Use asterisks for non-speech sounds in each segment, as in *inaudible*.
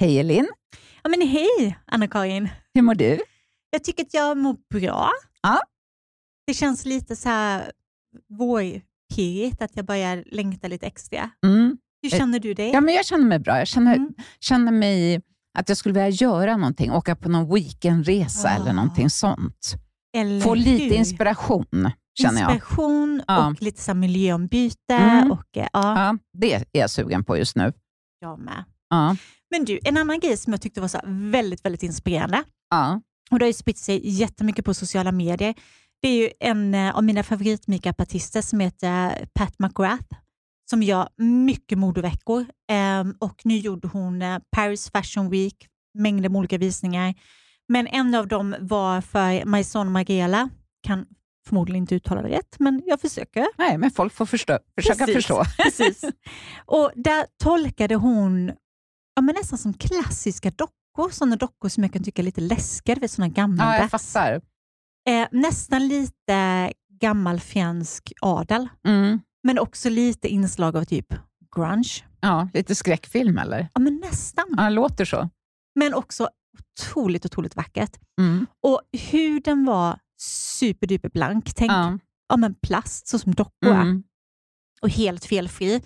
Hej Elin! Ja, men hej Anna-Karin! Hur mår du? Jag tycker att jag mår bra. Ja. Det känns lite så här vårpirrigt, att jag börjar längta lite extra. Mm. Hur känner du dig? Ja, men jag känner mig bra. Jag känner, Mm. känner mig att jag skulle vilja göra någonting, åka på någon weekendresa Ah. eller någonting sånt. Eller Få lite hur? inspiration, känner jag. Inspiration Ja. och lite så miljöombyte. Mm. Och, eh, ja, Ja, det är jag sugen på just nu. jag med. Ja. Men du, en annan grej som jag tyckte var så väldigt, väldigt inspirerande, Ja. och det har ju spritt sig jättemycket på sociala medier. Det är ju en eh, av mina favorit-makeupartister som heter Pat McGrath, som gör mycket modeveckor. Ehm, och nu gjorde hon eh, Paris Fashion Week, mängder med olika visningar. Men en av dem var för Maison Margiela. Kan förmodligen inte uttala det rätt, men jag försöker. Nej, men folk får förstå, försöka Precis. förstå. Precis. *laughs* Och där tolkade hon ja, men nästan som klassiska dockor, sådana dockor som jag kan tycka är lite läskiga, sådana Ja, jag gammaldags. fattar. eh, nästan lite gammalfjänsk adel, Mm. men också lite inslag av typ grunge. Ja, lite skräckfilm eller? Ja, men nästan. Ja, det låter så. Men också otroligt, otroligt vackert. Mm. Och huden var superduper blank. Tänk ja. Ja. men plast, så som dockor är. Mm. och helt felfri.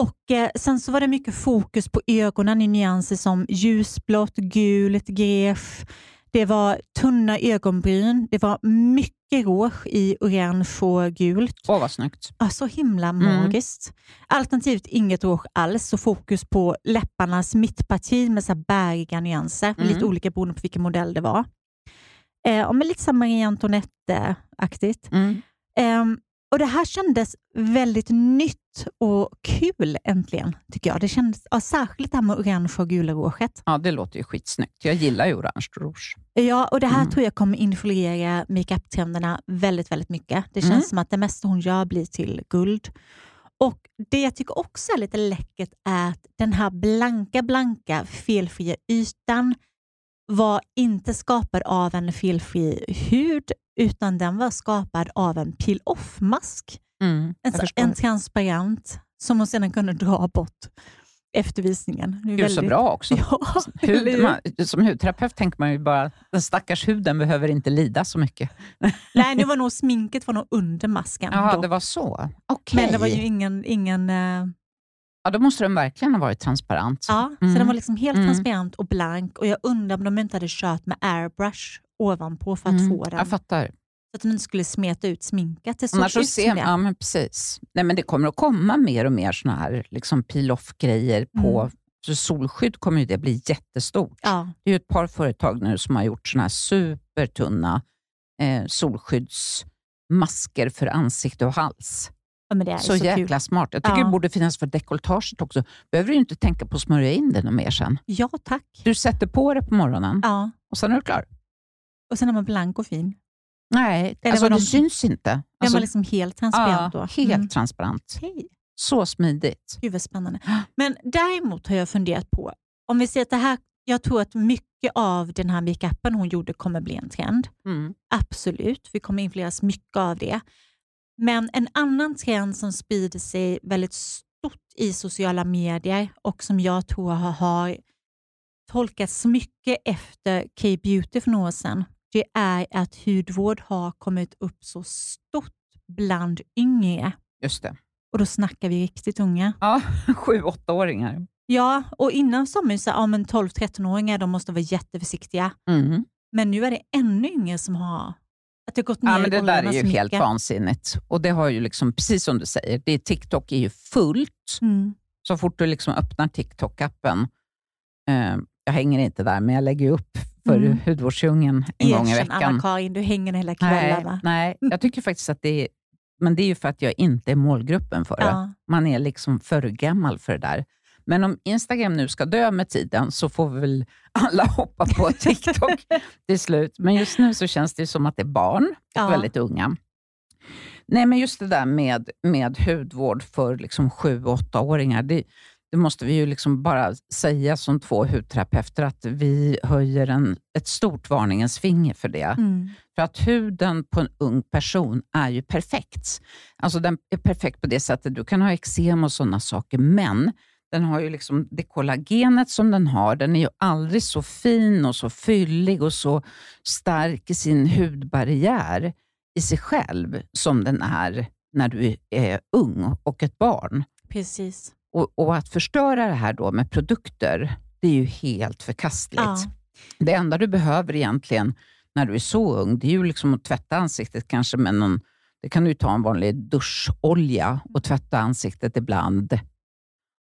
Och eh, Sen så var det mycket fokus på ögonen i nyanser som ljusblått, gult, gref. Det var tunna ögonbryn. Det var mycket rouge i orange och gult. Åh, vad snyggt. Ja, så himla Mm. magiskt. Alternativt inget rouge alls och fokus på läpparnas mittparti med så här bäriga nyanser. Mm. Lite olika beroende på vilken modell det var. Eh, och med lite så Marie Antoinette-aktigt. Mm. Ehm, och Det här kändes väldigt nytt och kul äntligen, tycker jag. Det kändes, ja, särskilt det här med orange och gula rouget. Ja, det låter ju skitsnyggt. Jag gillar ju orange rouge. Ja, och det här Mm. tror jag kommer influera makeup-trenderna väldigt, väldigt mycket. Det känns Mm. som att det mesta hon gör blir till guld. Och Det jag tycker också är lite läckert är att den här blanka, blanka, felfria ytan var inte skapad av en felfri hud, utan den var skapad av en peel-off-mask. Mm. En, så- en transparent som hon sedan kunde dra bort efter visningen. Det är Gud, så väldigt- bra också. *laughs* Ja, Hud, man, som hudterapeut tänker man ju bara, den stackars huden behöver inte lida så mycket. *laughs* Nej, det var nog sminket var nog under masken. Ja, det var så. Okej. Men det var ju ingen... ingen eh, Ja, då måste den verkligen ha varit transparent. ja, Mm. Så den var liksom helt Mm. transparent och blank. Och Jag undrar om de inte hade kört med airbrush ovanpå för att Mm, få den. Jag fattar. Så att den inte skulle smeta ut sminket. Det såg Annars så ser ja, men precis. Nej, men det kommer att komma mer och mer såna här liksom peel-off-grejer på Mm. så solskydd kommer ju det bli jättestort. Ja, Det är ett par företag nu som har gjort såna här supertunna eh, solskyddsmasker för ansikte och hals. Ja, Så, så, jäkla kul. smart. Jag tycker Ja. det borde finnas för dekolletaget också. behöver du inte tänka på att smörja in det något mer sen. Ja, tack. Du sätter på det på morgonen Ja. och sen är du klar. Och sen är man blank och fin. Nej, Eller alltså, det de- syns inte. Den Alltså, var liksom helt transparent ja, då. helt Mm. transparent. Hej. Så smidigt. Gud vad spännande. Men däremot har jag funderat på, om vi ser att det här, jag tror att mycket av den här makeupen hon gjorde kommer bli en trend. Mm. Absolut, vi kommer influeras mycket av det. Men en annan trend som sprider sig väldigt stort i sociala medier och som jag tror har, tolkats mycket efter K-beauty för några år sedan, det är att hudvård har kommit upp så stort bland yngre. Just det. Och då snackar vi riktigt unga. Ja, *laughs* sju, åttaåringar. Ja, och innan sa man ju ja, men 12-13-åringar de måste vara jätteförsiktiga. Mm. Men nu är det ännu yngre som har att det gått ner Ja, men det där är ju helt mycket. vansinnigt. Och det har ju liksom, precis som du säger, det, TikTok är ju fullt. Mm. Så fort du liksom öppnar TikTok-appen, eh, jag hänger inte där, men jag lägger upp för Mm. hudvårdsdjungeln en gång i Erkänn, veckan. Anna-Karin, du hänger hela Nej, kvällarna. nej, jag tycker faktiskt att det är, men det är ju för att jag inte är målgruppen för det. Ja. Man är liksom för gammal för det där. Men om Instagram nu ska dö med tiden så får vi väl alla *laughs* hoppa på TikTok *laughs* till slut. Men just nu så känns det som att det är barn, och Ja. väldigt unga. Nej, men just det där med, med hudvård för liksom 7-8-åringar, det, det måste vi ju liksom bara säga som två hudterapeuter, att vi höjer en, ett stort varningens finger för det. Mm. För att huden på en ung person är ju perfekt. Alltså den är perfekt på det sättet, du kan ha eksem och sådana saker, men den har ju liksom det kollagenet som den har, den är ju aldrig så fin och så fyllig och så stark i sin hudbarriär i sig själv som den är när du är ung och ett barn. Precis. Och, och att förstöra det här då med produkter, det är ju helt förkastligt. Ja. Det enda du behöver egentligen när du är så ung, det är ju liksom att tvätta ansiktet kanske med någon, det kan du ta en vanlig duscholja och tvätta ansiktet ibland.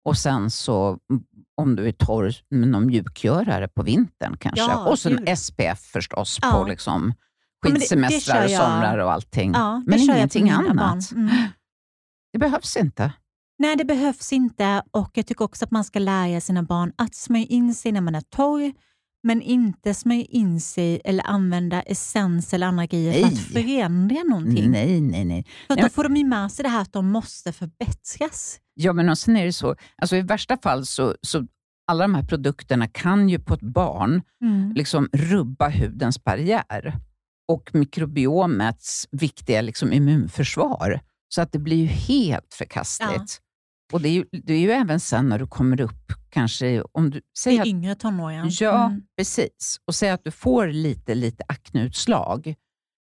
Och sen så, om du är torr, med någon mjukgörare på vintern kanske. Ja, och sen gud. SPF förstås Ja. på liksom skidsemestrar och somrar och allting. Ja, men ingenting annat. Mm. Det behövs inte. Nej, det behövs inte och jag tycker också att man ska lära sina barn att smörja in sig när man är torr, men inte smörja in sig eller använda essens eller andra grejer för Nej. att förändra någonting. Nej, nej, nej. För då får de ju med sig det här att de måste förbättras. Ja, men och sen är det så, alltså i värsta fall så, så alla de här produkterna kan ju på ett barn Mm. liksom rubba hudens barriär och mikrobiomets viktiga liksom immunförsvar. Så att det blir ju helt förkastligt. Och det är, ju, det är ju även sen när du kommer upp, kanske om du... Säg I att, yngre tonåren. ja, Mm. precis. Och säg att du får lite, lite akneutslag.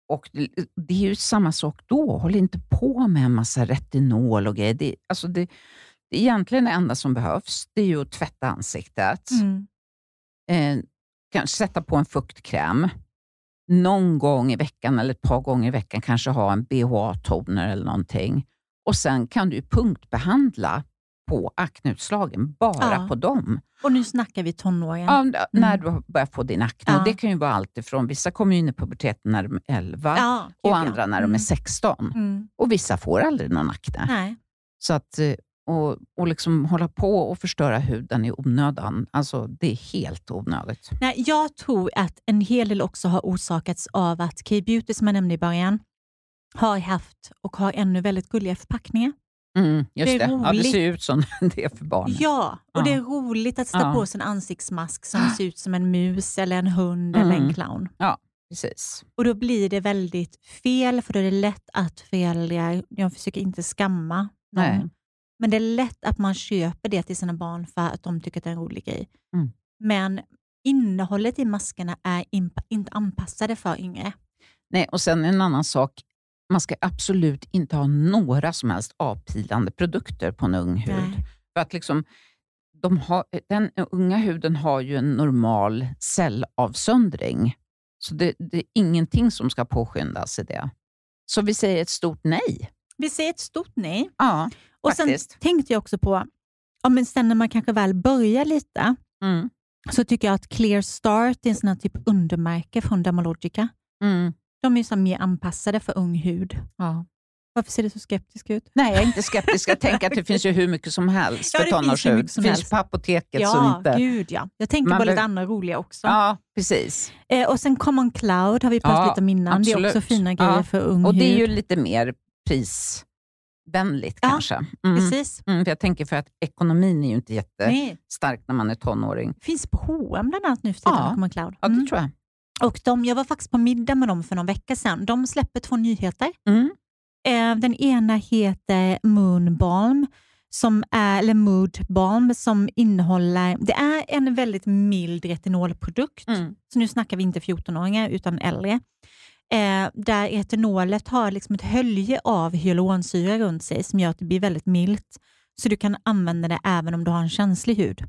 Och det, det är ju samma sak då. Håll inte på med en massa retinol och grejer. Det, alltså det, det är egentligen det enda som behövs. Det är ju att tvätta ansiktet. Mm. Eh, kanske sätta på en fuktkräm. Någon gång i veckan eller ett par gånger i veckan kanske ha en BHA-toner eller någonting. Och Sen kan du punktbehandla på akneutslagen, bara Ja. på dem. Och nu snackar vi tonåren. Ja, n- När du börjar få din akne. Ja. Och det kan ju vara allt ifrån, vissa kommer in i puberteten när de är 11 Ja, och andra när de är Mm. 16. Mm. Och vissa får aldrig någon akne. Nej. Så att, eh, och, och liksom hålla på och förstöra huden i onödan, alltså det är helt onödigt. Nej, jag tror att en hel del också har orsakats av att K-beauty, som jag nämnde i början, har haft och har ännu väldigt gulliga förpackningar. Mm, just Det det, Ja, det ser ut som *laughs* det är för barn. Ja, och Ja. det är roligt att sätta Ja. på sig en ansiktsmask som ser ut som en mus, eller en hund eller en Mm. clown. Precis. Och Då blir det väldigt fel, för då är det lätt att föräldrar, jag försöker inte skamma någon, Nej. men det är lätt att man köper det till sina barn för att de tycker att det är en rolig grej. Mm. Men innehållet i maskerna är inte anpassade för yngre. Nej, och sen en annan sak. Man ska absolut inte ha några som helst avpilande produkter på en ung hud. Nej. För att liksom, de har, den unga huden har ju en normal cellavsöndring. Så det, det är ingenting som ska påskyndas i det. Så vi säger ett stort nej. Vi säger ett stort nej. Ja, Och faktiskt. Sen tänkte jag också på, ja, men sen när man kanske väl börjar lite, Mm. så tycker jag att Clear Start är en sån här typ undermärke från Dermalogica. Mm. De är så här mer anpassade för ung hud. Ja. Varför ser du så skeptisk ut? Nej, jag är inte skeptisk. Jag tänker att det finns ju hur mycket som helst *laughs* Ja, för det finns hur tonårshud. som Det finns på apoteket ja, som inte... gud ja. Jag tänker Man på lite andra roliga också. Ja, precis. Eh, och sen Common Cloud har vi pratat Ja, lite om innan. Det är absolut. också fina grejer Ja, för ung Och det är hud. ju lite mer prisvänligt Ja, kanske. Mm. Precis. Mm, för jag tänker för att ekonomin är ju inte Nej. jättestark när man är tonåring. Finns på H&M bland annat nu för tiden, Ja. Common Cloud. Ja, det Mm. tror jag. Och de, jag var faktiskt på middag med dem för någon vecka sedan. De släpper två nyheter. Mm. Eh, den ena heter Moon Balm, som är, eller Mood Balm, som innehåller... Det är en väldigt mild retinolprodukt. Mm. Så nu snackar vi inte 14-åringar utan äldre. Eh, där etanolet har liksom ett hölje av hyaluronsyra runt sig som gör att det blir väldigt milt. Så du kan använda det även om du har en känslig hud.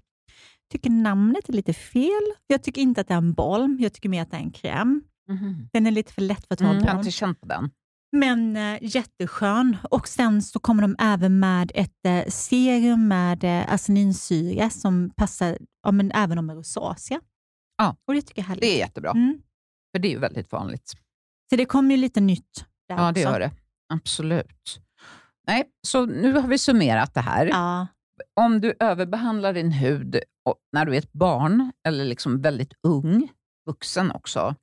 Tycker namnet är lite fel. Jag tycker inte att det är en balm. Jag tycker mer att det är en kräm. Mhm. Den är lite för lätt för att vara Mm, jag har inte känt på den. Men eh, jätteskön. Och sen så kommer de även med ett eh, serum med eh, arseninsyra som passar ja, men även om rosacea. Ja. Och det tycker jag är härligt. Det är jättebra, Mm. för det är ju väldigt vanligt. Så det kommer ju lite nytt där Ja, också. det gör det. Absolut. Nej, så nu har vi summerat det här. Ja. Om du överbehandlar din hud när du är ett barn, eller liksom väldigt ung, vuxen också,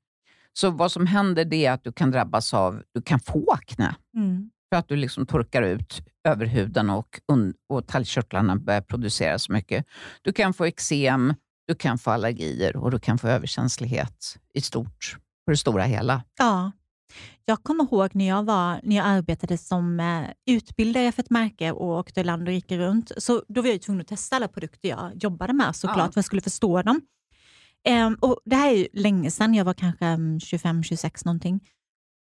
så vad som händer det är att du kan drabbas av, du kan få akne. Mm. För att du liksom torkar ut överhuden och, och talgkörtlarna börjar producera så mycket. Du kan få eksem, du kan få allergier och du kan få överkänslighet i stort, på det stora hela. ja. Jag kommer ihåg när jag, var, när jag arbetade som eh, utbildare för ett märke och åkte land och rike runt. Så då var jag tvungen att testa alla produkter jag jobbade med såklart, Ja. för jag skulle förstå dem. Ehm, och Det här är ju länge sedan, jag var kanske 25-26 någonting.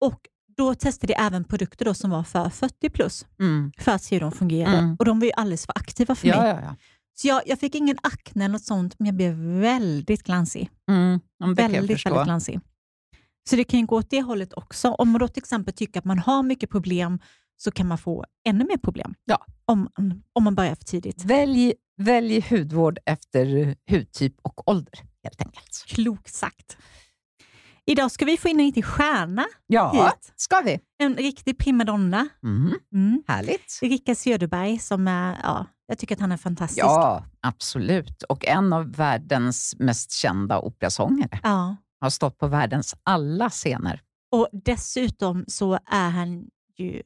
Och då testade jag även produkter då som var för 40 plus, Mm. för att se hur de fungerade. Mm. Och de var ju alldeles för aktiva för mig. Ja, ja, ja. Så jag, jag fick ingen akne eller något sånt, men jag blev väldigt glansig. Mm. ja, väldigt, väldigt glansig. Så det kan ju gå åt det hållet också. Om man då till exempel tycker att man har mycket problem så kan man få ännu mer problem Ja. om, om man börjar för tidigt. Välj, välj hudvård efter hudtyp och ålder, helt enkelt. Klokt sagt. Idag ska vi få in en riktig stjärna Ja, hit. ska vi. En riktig primadonna. Mm. Mm. Härligt. Rickard Söderberg som är, ja, jag tycker att han är fantastisk. Ja, absolut. Och en av världens mest kända operasångare. Ja. Har stått på världens alla scener. Och dessutom så är han ju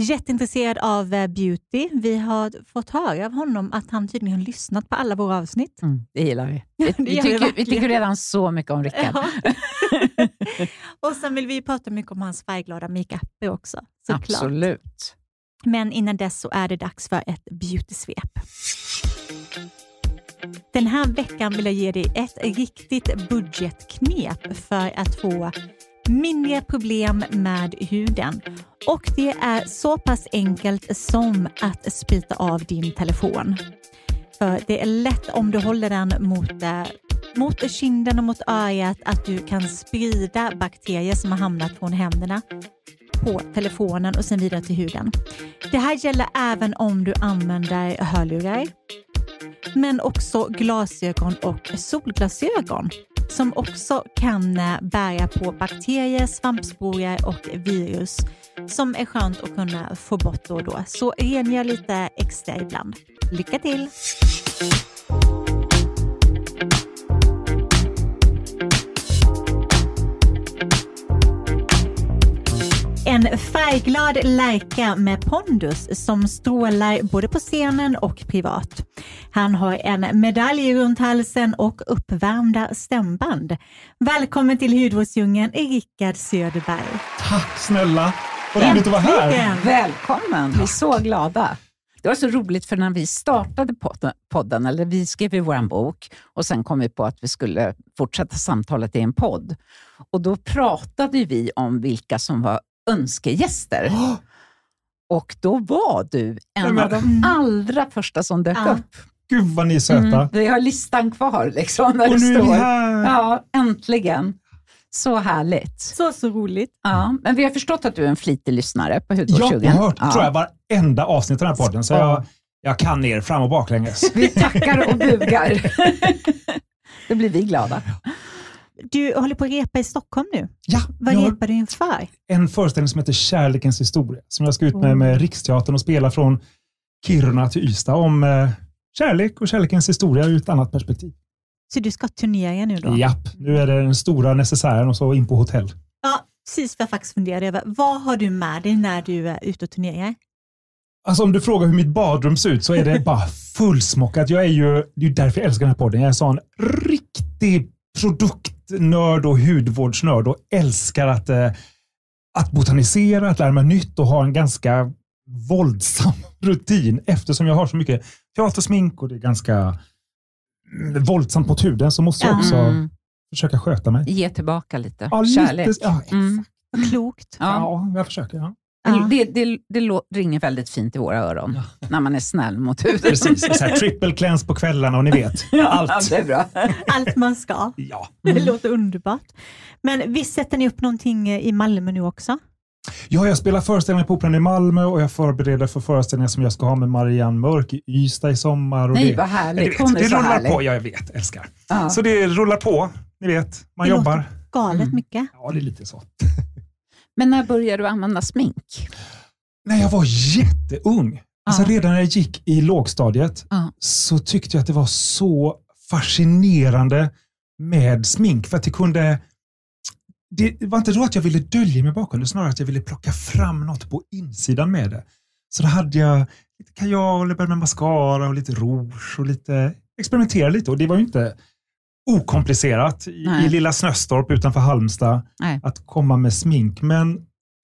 jätteintresserad av eh, beauty. Vi har fått höra av honom att han tydligen har lyssnat på alla våra avsnitt. Det gillar vi. Vi, det vi, tycker, vi tycker redan så mycket om Rickard. Ja. *laughs* och sen vill vi prata mycket om hans färgglada makeup också. Såklart. Absolut. Men innan dess så är det dags för ett beauty-svep. Den här veckan vill jag ge dig ett riktigt budgetknep för att få mindre problem med huden. Och det är så pass enkelt som att sprita av din telefon. För det är lätt om du håller den mot, eh, mot kinden och mot örat att du kan sprida bakterier som har hamnat från händerna på telefonen och sen vidare till huden. Det här gäller även om du använder hörlurar, men också glasögon och solglasögon som också kan eh, bära på bakterier, svampsporer och virus som är skönt att kunna få bort då och då. Så rengör lite extra ibland. Lycka till! En färgglad lärka med pondus som strålar både på scenen och privat. Han har en medalj runt halsen och uppvärmda stämband. Välkommen till hudvårdsdjungeln, Rickard Söderberg. Tack snälla! Vad roligt att vara här. Välkommen, vi är så glada. Det var så roligt för när vi startade podden, podden eller vi skrev ju vår bok och sen kom vi på att vi skulle fortsätta samtalet i en podd. Och då pratade vi om vilka som var önskegäster. Åh, *gasps* Och då var du en men- av de allra första som dök Ja. upp. Gud vad ni är söta. Mm, vi har listan kvar liksom, där Och nu är vi står. här. Ja, äntligen. Så härligt. Så, så roligt. Ja, men vi har förstått att du är en flitig lyssnare på Ja, Hudvårdstjugon. jag har hört Ja. tror jag, varenda avsnitt av den här podden, så Ja. jag, jag kan er fram och baklänges. Vi tackar och bugar. *laughs* Då blir vi glada. Du håller på att repa i Stockholm nu. Ja, Vad repar du inför? en föreställning som heter Kärlekens historia, som jag ska ut med Mm. med Riksteatern och spela från Kiruna till Ystad om eh, kärlek och kärlekens historia ur ett annat perspektiv. Så du ska turnera nu då? Japp, nu är det den stora necessären och så in på hotell. Ja, precis vad jag faktiskt funderade över. Vad har du med dig när du är ute och turnerar? Alltså om du frågar hur mitt badrum ser ut så är det bara fullsmockat. Jag är ju, det är därför jag älskar den här podden. Jag är en sån riktig produktnörd och hudvårdsnörd och älskar att, eh, att botanisera, att lära mig nytt och ha en ganska våldsam *laughs* rutin eftersom jag har så mycket teatersmink och det är ganska mm, våldsamt mot huden så måste jag Ja. också Mm. försöka sköta mig. Ge tillbaka lite Ja, kärlek. Lite, ja, Mm. Klokt. Ja. ja, jag försöker. Ja. Ja. Det, det, det ringer väldigt fint i våra öron när man är snäll mot huden. Precis, så här, *laughs* triple cleanse på kvällarna och ni vet, Ja, allt. det är bra. Allt man ska. Ja. Det låter underbart. Men visst sätter ni upp någonting i Malmö nu också? Ja, jag spelar föreställningar på Operan i Malmö och jag förbereder för föreställningar som jag ska ha med Marianne Mörk i Ystad i sommar. Och Nej, det, vad det, härligt. Är det så rullar härlig. på. Ja, jag vet, älskar. Ja. Så det rullar på, ni vet. Man Det låter- jobbar. Galet Mm. mycket. Ja, det är lite så. Men när började du använda smink? När jag var jätteung, alltså Ja. redan när jag gick i lågstadiet, Ja. så tyckte jag att det var så fascinerande med smink. För att det kunde... Det var inte då att jag ville dölja mig bakom det, snarare att jag ville plocka fram något på insidan med det. Så då hade jag lite kajal, jag började med mascara och lite rouge och lite experimentera lite. Och det var ju inte okomplicerat i, Nej. i lilla Snöstorp utanför Halmstad Nej. att komma med smink. Men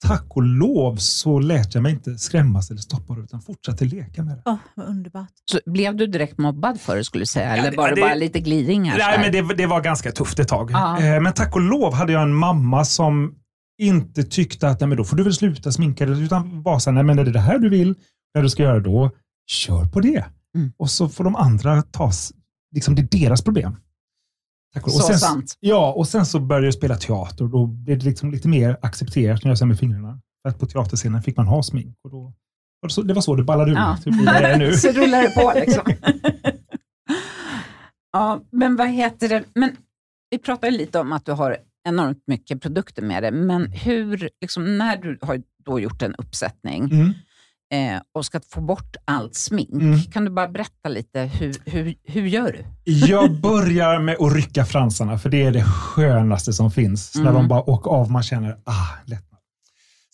tack och lov så lät jag mig inte skrämmas eller stoppa det, utan fortsatte leka med det. Åh, vad underbart. Så blev du direkt mobbad för det skulle du säga? Ja, Eller det- var det, det- bara lite gliringar? så Nej, men det, det var ganska tufft ett tag. Ja. Eh, Men tack och lov hade jag en mamma som inte tyckte att nej, men då får du väl sluta sminka dig, utan var så här, nej, men är det det här du vill, det du ska göra då, kör på det. Mm. Och så får de andra tas, liksom det är deras problem. Tack och. Så och sen, sant. Ja, och sen så började jag spela teater och då blev det liksom lite mer accepterat när jag med fingrarna. För att på teaterscenen fick man ha smink. Och då, och så, det var så det ballade ur. Ja. Typ det nu. *laughs* så rullar det på liksom. *laughs* ja, men vad heter det? Men vi pratade lite om att du har enormt mycket produkter med dig, men hur, liksom, när du har då gjort en uppsättning Mm. Eh, och ska få bort allt smink, Mm. kan du bara berätta lite, hur, hur, hur gör du? Jag börjar med att rycka fransarna, för det är det skönaste som finns. När Mm. de bara åker av, man känner, ah, lättnad.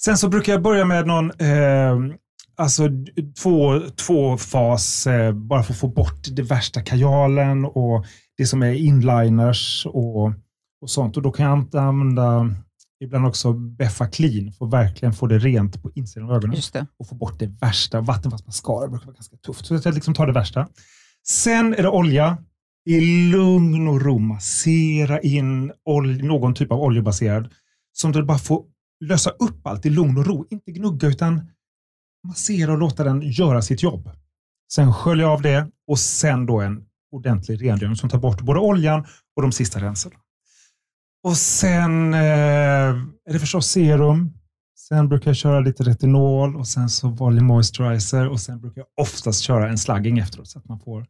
Sen så brukar jag börja med någon, eh, alltså två, två fas, eh, bara för att få bort det värsta kajalen och det som är inliners och, och sånt. Och då kan jag använda ibland också Beffa Clean för att verkligen få det rent på insidan av ögonen och få bort det värsta. Vattenfast mascara brukar vara ganska tufft. Så jag liksom tar det värsta. Sen är det olja. I lugn och ro massera in någon typ av oljebaserad som du bara får lösa upp allt i lugn och ro. Inte gnugga utan massera och låta den göra sitt jobb. Sen skölja av det och sen då en ordentlig rengöring som tar bort både oljan och de sista ränserna. Och sen eh, är det förstås serum. Sen brukar jag köra lite retinol och sen så volume moisturizer och sen brukar jag oftast köra en slugging efteråt så att man får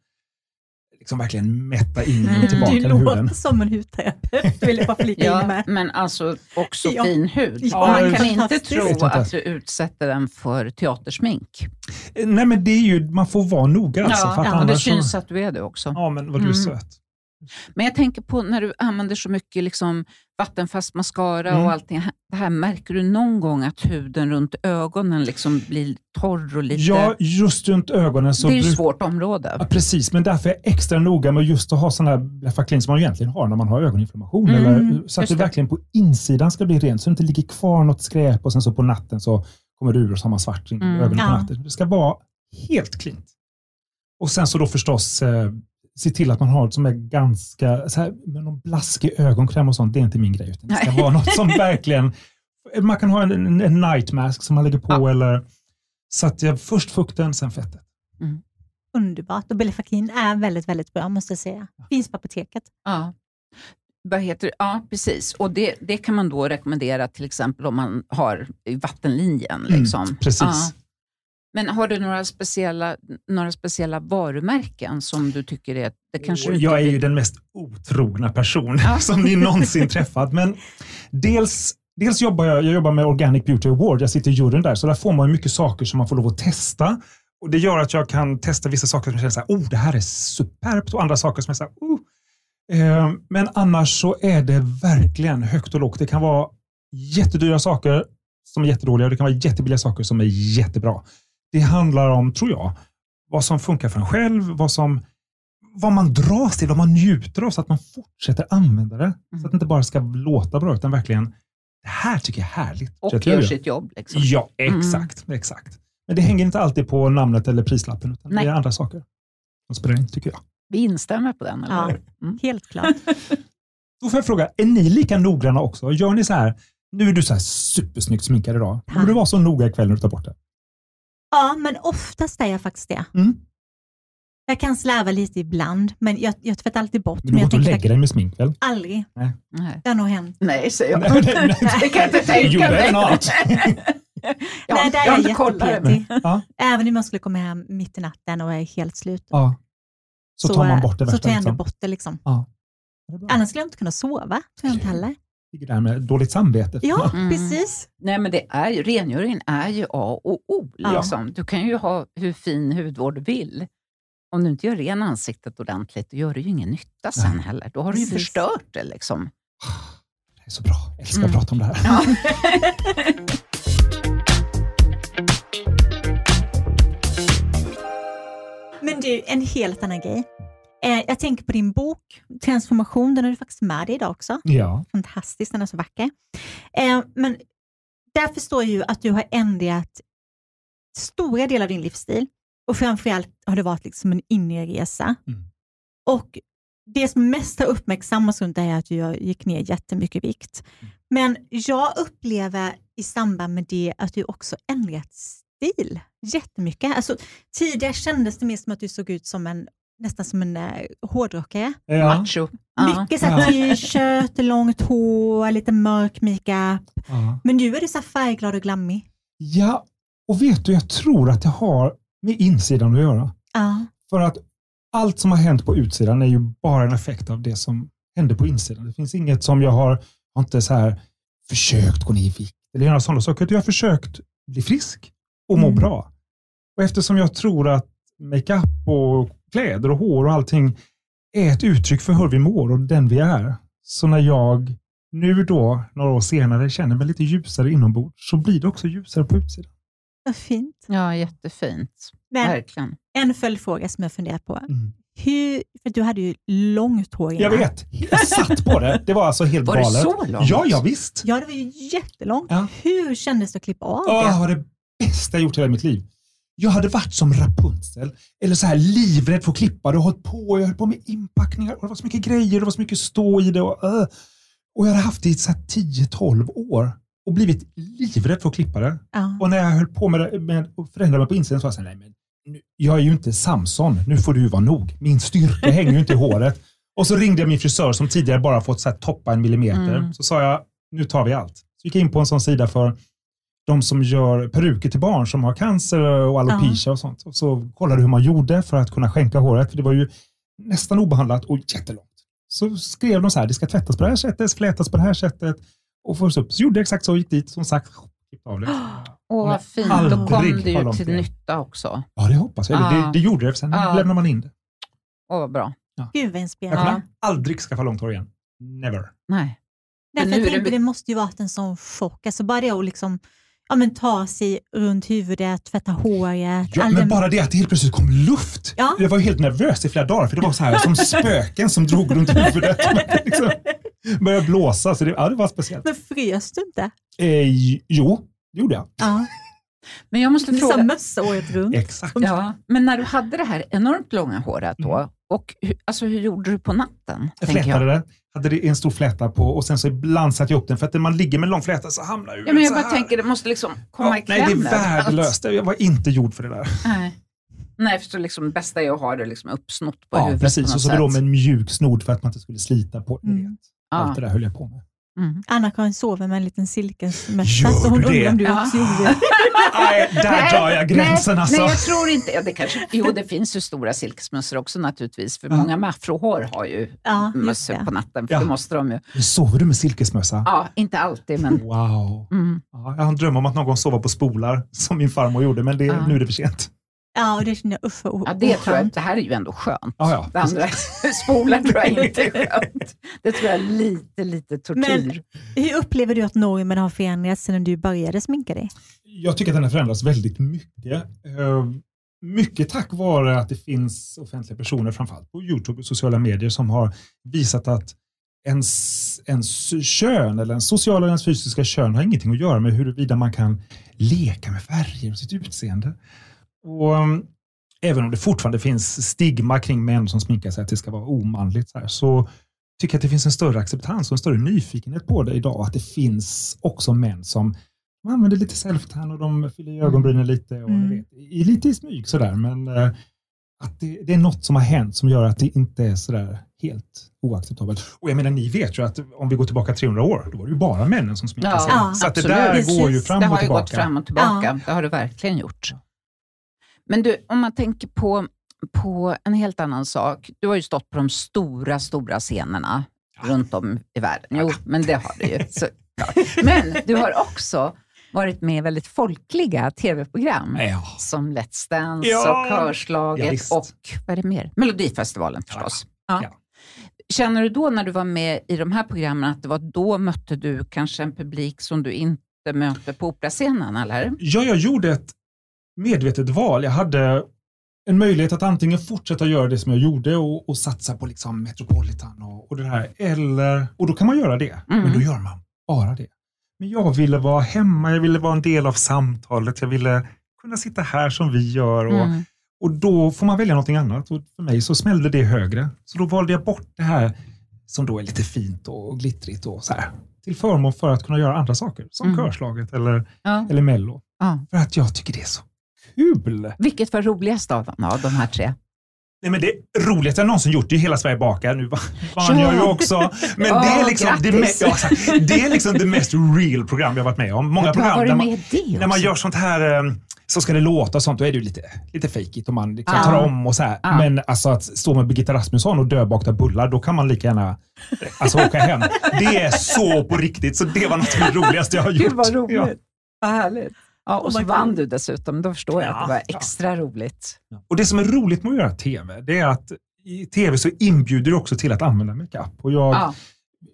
liksom verkligen mätta in Mm. och tillbaka Du i huden. låter som en hudterapeut, vill jag bara flika in Ja, med. men alltså också Ja. fin hud. Ja, man kan inte tro att du utsätter den för teatersmink. Eh, Nej men det är ju, man får vara noga alltså. för att ja, och det annars så- syns att du är det också. Ja men vad du är Mm. söt. Men jag tänker på när du använder så mycket liksom vattenfast mascara Mm. och allting. Det här, märker du någon gång att huden runt ögonen liksom blir torr och lite... Ja, just runt ögonen så... det är ju ett svårt område. Ja, precis, men därför är jag extra noga med just att ha sådana här Bleffa som man egentligen har när man har ögoninflammation. Mm, eller, så att det det. verkligen på insidan ska bli rent, så det inte ligger kvar något skräp och sen så på natten så kommer det ur och så har man svart in i Mm, ögonen på ja. natten. Det ska vara helt klint. Och sen så då förstås eh, se till att man har något som är ganska, så här, med någon blaskig ögonkräm och sånt, det är inte min grej. Utan det ska Nej. vara något som *laughs* verkligen, man kan ha en, en, en night mask som man lägger på Ja. eller så att jag först fukten, sen fettet. Underbart. Och Belefakin är väldigt, väldigt bra måste jag säga. Finns på apoteket. Ja. Vad heter det? Ja, precis. Och det, det kan man då rekommendera till exempel om man har i vattenlinjen. Liksom. Mm, precis. Ja. Men har du några speciella, några speciella varumärken som du tycker är... Det kanske inte jag är ju den mest otrogna person Ja. *laughs* som ni någonsin *laughs* träffat. Men dels, dels jobbar jag, jag jobbar med Organic Beauty Award. Jag sitter i juryn där, så där får man ju mycket saker som man får lov att testa. Och Det gör att jag kan testa vissa saker som jag känner så här, oh, det här är superbt och andra saker som så här, oh. Eh, Men annars så är det verkligen högt och lågt. Det kan vara jättedyra saker som är jättedåliga och det kan vara jättebilliga saker som är jättebra. Det handlar om, tror jag, vad som funkar för en själv, vad som vad man dras till, vad man njuter av så att man fortsätter använda det. Så att det inte bara ska låta bra utan verkligen, det här tycker jag är härligt. Och jag gör sitt jobb. Liksom. Ja, exakt. exakt. Men det hänger inte alltid på namnet eller prislappen, utan Nej. det är andra saker som spelar in, tycker jag. Vi instämmer på den, eller Ja. hur? Mm. Helt klart. *laughs* Då får jag fråga, är ni lika noggranna också? Gör ni så här, nu är du så här supersnyggt sminkad idag. Kommer du vara så noga ikväll när du tar bort det? Ja, men oftast är jag faktiskt det. Mm. Jag kan slarva lite ibland, men jag, jag tvättar alltid bort. Du går inte och lägger dig med smink väl? aldrig. Nej. Det har nog hänt. Nej, säger jag. *laughs* Nej, nej, nej. Det kan jag inte tänka You mig. better not. *laughs* Ja, Nej, där jag är jag jättepetig. Ja, Även om jag skulle komma hem mitt i natten och är helt slut. ja. Så, tar man bort det Så värsta. tar jag ändå liksom. bort det. Liksom. Ja. Det. Annars skulle jag inte kunna sova. Tror jag inte heller. Ligger där med dåligt samvete. Ja, Mm. precis. Nej, men det är ju, rengöringen är ju A och O. Ja. Liksom. Du kan ju ha hur fin hudvård du vill. Om du inte gör ren ansiktet ordentligt, då gör det ju ingen nytta sen Nej. heller. Då har du ju Precis. förstört det. Liksom. Det är så bra. Jag älskar Mm. att prata om det här. Ja. *laughs* Men du, en helt annan grej. Eh, jag tänker på din bok Transformation, den har du faktiskt med dig idag också. Ja. Fantastisk, den är så vacker. Eh, men där förstår jag ju att du har ändrat stora delar av din livsstil och framförallt har det varit liksom en inre resa. Mm. Och det som mest har uppmärksammats runt det här är att du gick ner jättemycket vikt. Mm. Men jag upplever i samband med det att du också ändrat stil jättemycket. Alltså, tidigare kändes det mer som att du såg ut som en nästan som en uh, hårdrockare. Ja. Macho. Mycket Ja. t-shirt, långt hår, lite mörk makeup. Ja. Men nu är du så här färgglad och glammig. ja, och vet du, jag tror att det har med insidan att göra. Ja. För att allt som har hänt på utsidan är ju bara en effekt av det som hände på insidan. Det finns inget som jag har, har inte så här försökt gå ner i vikt eller göra sådana saker. Jag har försökt bli frisk och må Mm. bra. Och eftersom jag tror att makeup och kläder och hår och allting är ett uttryck för hur vi mår och den vi är. Så när jag nu då, några år senare, känner mig lite ljusare inombords så blir det också ljusare på utsidan. Vad fint. ja, jättefint. Men Verkligen. en följdfråga som jag funderar på. Mm. Hur, för du hade ju långt hår Jag innan. vet, jag satt på det. Det var alltså helt Var det galet. så långt? Ja, ja visst. Ja, det var ju jättelångt. Ja. Hur kändes det att klippa av det det? var det bästa jag gjort i hela mitt liv. Jag hade varit som Rapunzel, eller så här livrädd för att klippa det och hållit på. Jag höll på med inpackningar och det var så mycket grejer, det var så mycket stå i det. Och, äh. och jag hade haft det i så här 10-12 år och blivit livrädd för att klippa det. Ja. Och när jag höll på med, det, med att förändra mig på insidan så var jag så här, nej men nu, jag är ju inte Samson, nu får du vara nog. Min styrka hänger ju inte i håret. *laughs* Och så ringde jag min frisör som tidigare bara fått så här, toppa en millimeter. Mm. Så sa jag, nu tar vi allt. Så gick jag in på en sån sida för de som gör peruker till barn som har cancer och alopecia och sånt. Och så kollade hur man gjorde för att kunna skänka håret. För det var ju nästan obehandlat och jättelångt. Så skrev de så här, det ska tvättas på det här sättet, flätas på det här sättet och fås upp. Så gjorde jag exakt så, gick dit, som sagt, av det. Åh, vad fint. Då kom det ju till det. nytta också. Ja, det hoppas jag. Ja. Det, det gjorde det, för sen Ja. lämnar man in det. Åh, vad bra. Gud vad Jag inspirerande. kommer aldrig skaffa långt hår igen. Never. Nej. Därför jag det tänkte my- det måste ju varit en sån chock. Alltså bara det att liksom, ja, men ta sig runt huvudet, tvätta håret. Ja, men bara det att det helt plötsligt kom luft. Ja. Jag var ju helt nervös i flera dagar, för det var så här som *laughs* spöken som drog runt huvudet. *laughs* liksom, började blåsa, så det, ja, det var speciellt. Men frös du inte? Eh, jo, det gjorde jag. Ja. Men jag måste fråga. mössa året runt. Exakt. Ja, men när du hade det här enormt långa håret då, Mm. Och hur, alltså, hur gjorde du på natten? Jag flätade det, hade det en stor fläta på och sen så ibland satte jag upp den för att när man ligger med lång fläta så hamnar huvudet Ja, men jag så bara här. tänker, det måste liksom komma Ja, i nej, det är kläm värdelöst. Jag var inte gjord för det där. Nej. Nej, för så liksom, det bästa är att ha det liksom uppsnott på Ja, huvudet precis. på Och så sätt. då med en mjuk snod för att man inte skulle slita på ni Mm. vet. Ja. Allt det där höll jag på med. Mm. Anna-Karin sover med en liten silkesmössa, så hon undrar det? om du Ja. också gjorde det. *laughs* Nej, där drar jag gränsen nej, alltså. Nej, jag tror inte. Ja, det kanske, jo, det finns ju stora silkesmössor också naturligtvis, för Ja. många med afrohår har ju Ja, mössor på natten, för Ja. det måste de ju. Sover du med silkesmössa? Ja, inte alltid, men... Wow. Mm. Ja, jag har en dröm om att någon gång sova på spolar, som min farmor gjorde, men det, Ja. nu är det för sent. Ja, och det känner jag, usch vad Ja, det tror jag. Det här är ju ändå skönt. Ja, ja, det andra, *laughs* spolar tror jag inte är skönt. Det tror jag är lite, lite tortyr. Hur upplever du att normen har förändrats sedan du började sminka dig? Jag tycker att den har förändrats väldigt mycket. Eh, Mycket tack vare att det finns offentliga personer, framförallt på Youtube och sociala medier, som har visat att ens, ens kön eller ens sociala eller ens fysiska kön har ingenting att göra med huruvida man kan leka med färger och sitt utseende. Och um, Även om det fortfarande finns stigma kring män som sminkar sig, att det ska vara omanligt, så, här, så tycker jag att det finns en större acceptans och en större nyfikenhet på det idag. Att det finns också män som de använder lite self-tan och de fyller i ögonbrynen lite och Mm. vet, i, lite i smyg sådär. Men eh, att det, det är något som har hänt som gör att det inte är sådär helt oacceptabelt. Och jag menar, ni vet ju att om vi går tillbaka 300 år, då var det ju bara männen som sminkade Ja, sig. Ja, så att det där Precis. går ju fram det och har ju tillbaka. gått fram och tillbaka. Ja. Det har det verkligen gjort. Men du, om man tänker på, på en helt annan sak. Du har ju stått på de stora, stora scenerna runt om i världen. Jo, men det har du ju. Så, Men du har också varit med i väldigt folkliga tv-program. Ja. Som Let's Dance Ja. och Körslaget Ja, och vad är det mer? Melodifestivalen förstås. Ja. Ja. Känner du då när du var med i de här programmen att det var då mötte du kanske en publik som du inte möter på operascenen? Eller? Ja, jag gjorde ett medvetet val. Jag hade en möjlighet att antingen fortsätta göra det som jag gjorde och, och satsa på liksom Metropolitan och, och det här. Eller, och då kan man göra det, Mm. men då gör man bara det. Men jag ville vara hemma, jag ville vara en del av samtalet, jag ville kunna sitta här som vi gör. Och, Mm. och då får man välja någonting annat. Och för mig så smällde det högre. Så då valde jag bort det här som då är lite fint och glittrigt och så här. Till förmån för att kunna göra andra saker, som Mm. körslaget eller, Ja. eller mello. Ja. För att jag tycker det är så kul. Vilket var roligast av dem, av de här tre? Nej, men det roligaste jag någonsin gjort det är Hela Sverige bakar. Nu vann Ja. jag ju också. Men Ja, det, är liksom det, grattis. me- ja, det är liksom det mest real program jag varit med om. Många program varit där man, när man gör sånt här eh, så ska det låta och sånt, då är det ju lite, lite fejkigt och man liksom Ja. tar om och så här. Ja. Men alltså att stå med Birgitta Rasmusson och döbakta bullar, då kan man lika gärna alltså, åka hem. Det är så på riktigt, så det var något av det roligaste jag har gjort. Gud vad roligt. Ja. Vad härligt. Ja, och Oh så vann du dessutom. Då förstår jag att det var ja. extra roligt. Och Det som är roligt med att göra TV, det är att i TV så inbjuder det också till att använda makeup. Och jag Ja.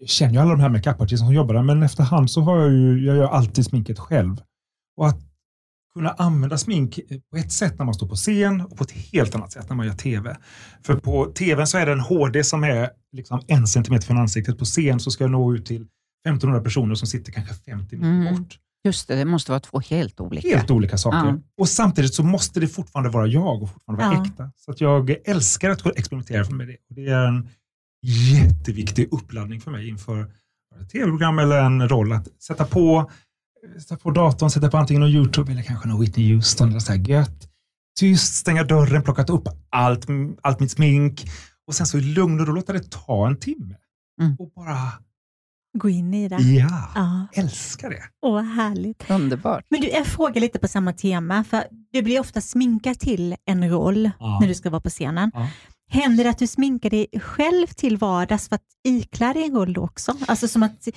känner ju alla de här makeupartisterna som jobbar där, men efterhand så har jag ju, jag gör alltid sminket själv. Och att kunna använda smink på ett sätt när man står på scen och på ett helt annat sätt när man gör TV. För på TV så är det en HD som är liksom en centimeter från ansiktet. På scen så ska jag nå ut till 1500 personer som sitter kanske 50 meter Mm. bort. Just det, det måste vara två helt olika. Helt olika saker. Ja. Och samtidigt så måste det fortfarande vara jag och fortfarande vara Ja. äkta. Så att jag älskar att experimentera med det. Det är en jätteviktig uppladdning för mig inför ett tv-program eller en roll. Att sätta på, sätta på datorn, sätta på antingen någon YouTube eller kanske någon Whitney Houston. Eller så här gött. Tyst, stänga dörren, plockat upp allt, allt mitt smink och sen så i lugn och ro låta det ta en timme. Mm. Och bara, Gå in i det. ja, Ja. älskar det. Åh, härligt. Underbart. Men du, jag frågar lite på samma tema, för du blir ofta sminkad till en roll Ja. när du ska vara på scenen. Ja. Händer det att du sminkar dig själv till vardags för att iklä dig en roll också? Alltså som, att,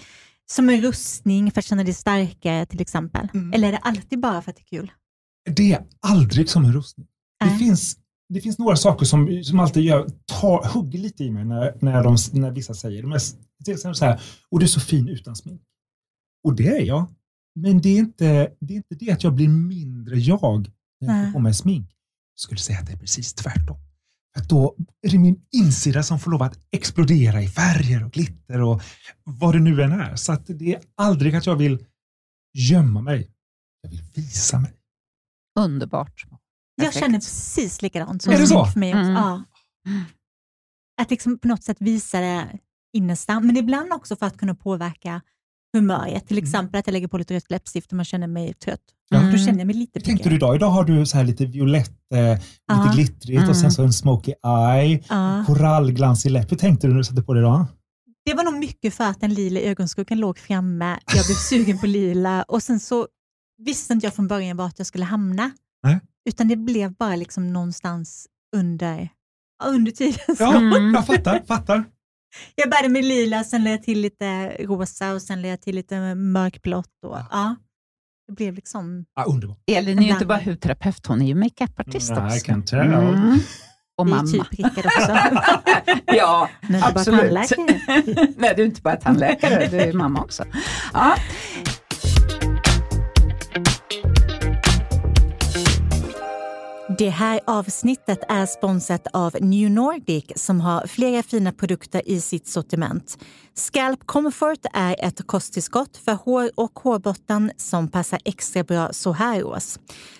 som en rustning för att känna dig starkare till exempel? Mm. Eller är det alltid bara för att det är kul? Det är aldrig som en rustning. Det Nej. finns, det finns några saker som, som alltid gör, tar, hugger lite i mig när, när, de, när vissa säger de är, till exempel så här, och du är så fin utan smink. Och det är jag. Men det är inte det, är inte det att jag blir mindre jag när jag får på mig smink. Jag skulle säga att det är precis tvärtom. Att då är det min insida som får lov att explodera i färger och glitter och vad det nu än är. Så att det är aldrig att jag vill gömma mig. Jag vill visa mig. Underbart. Jag Perfekt. känner precis likadant som Är det så? för mig också. Mm. Ja. Att liksom på något sätt visa det innersta, men ibland också för att kunna påverka humöret. Till exempel att jag lägger på lite rött läppstift och man känner mig trött. Ja. Då känner jag mig lite Hur tänkte du piggare. idag? Idag har du så här lite violett, eh, lite glittrigt och Mm. sen så en smoky eye, Ja. korallglans i läpp. Hur tänkte du när du satte på det idag? Det var nog mycket för att den lila ögonskuggan låg framme. Jag blev sugen på lila och sen så visste inte jag från början vart jag skulle hamna. Nej. Utan det blev bara liksom någonstans under, ja, under tiden. Ja, Mm. jag fattar. fattar. Jag började med lila, sen lade jag till lite rosa och sen lade jag till lite mörkblått. Och, ja. Det blev liksom Ja, underbart. Elin är ju inte bara hudterapeut, hon är ju makeupartist Mm, också. can tell. Mm. Och vi är mamma. typ prickade också. *laughs* ja, Men bara absolut. tandläkare. *laughs* Nej, du är inte bara tandläkare, du är mamma också. Ja. Det här avsnittet är sponsrat av New Nordic som har flera fina produkter i sitt sortiment. Scalp Comfort är ett kosttillskott för hår och hårbotten som passar extra bra så här års.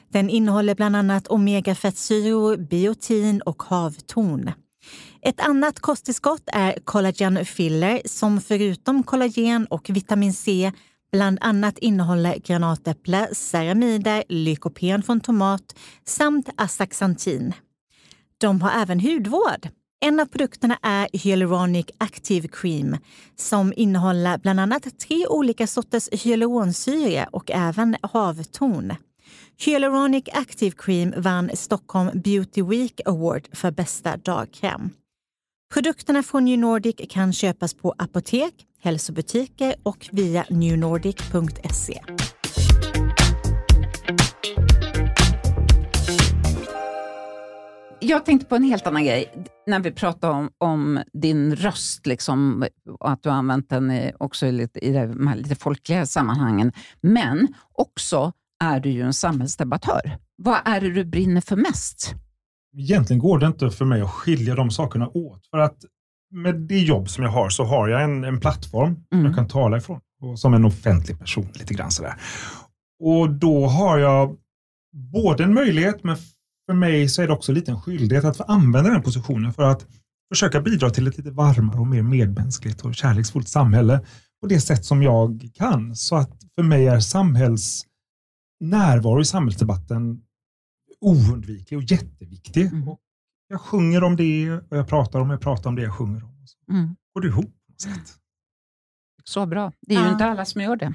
Den innehåller bland annat omegafettsyror, biotin och havtorn. Ett annat kosttillskott är Collagen Filler som förutom kollagen och vitamin C bland annat innehåller granatäpple, ceramider, lykopen från tomat samt astaxantin. De har även hudvård. En av produkterna är Hyaluronic Active Cream som innehåller bland annat tre olika sorters hyaluronsyra och även havtorn. Hyaluronic Active Cream vann Stockholm Beauty Week Award för bästa dagkräm. Produkterna från New Nordic kan köpas på apotek, hälsobutiker och via newnordic.se. Jag tänkte på en helt annan grej. När vi pratar om, om din röst, liksom, och att du har använt den också i lite, i de här lite folkliga sammanhangen. Men också är du ju en samhällsdebattör. Vad är det du brinner för mest? egentligen går det inte för mig att skilja de sakerna åt. För att med det jobb som jag har så har jag en, en plattform Mm. jag kan tala ifrån. Och som en offentlig person lite grann sådär. Och då har jag både en möjlighet, men för mig så är det också lite en skyldighet att få använda den positionen för att försöka bidra till ett lite varmare och mer medmänskligt och kärleksfullt samhälle på det sätt som jag kan. Så att för mig är samhälls närvaro i samhällsdebatten oundviklig och jätteviktig. Mm. Och jag sjunger om det och jag pratar om, jag pratar om det jag sjunger om. Och så Mm. går det ihop på något sätt. Så bra. Det är ju Ja. inte alla som gör det.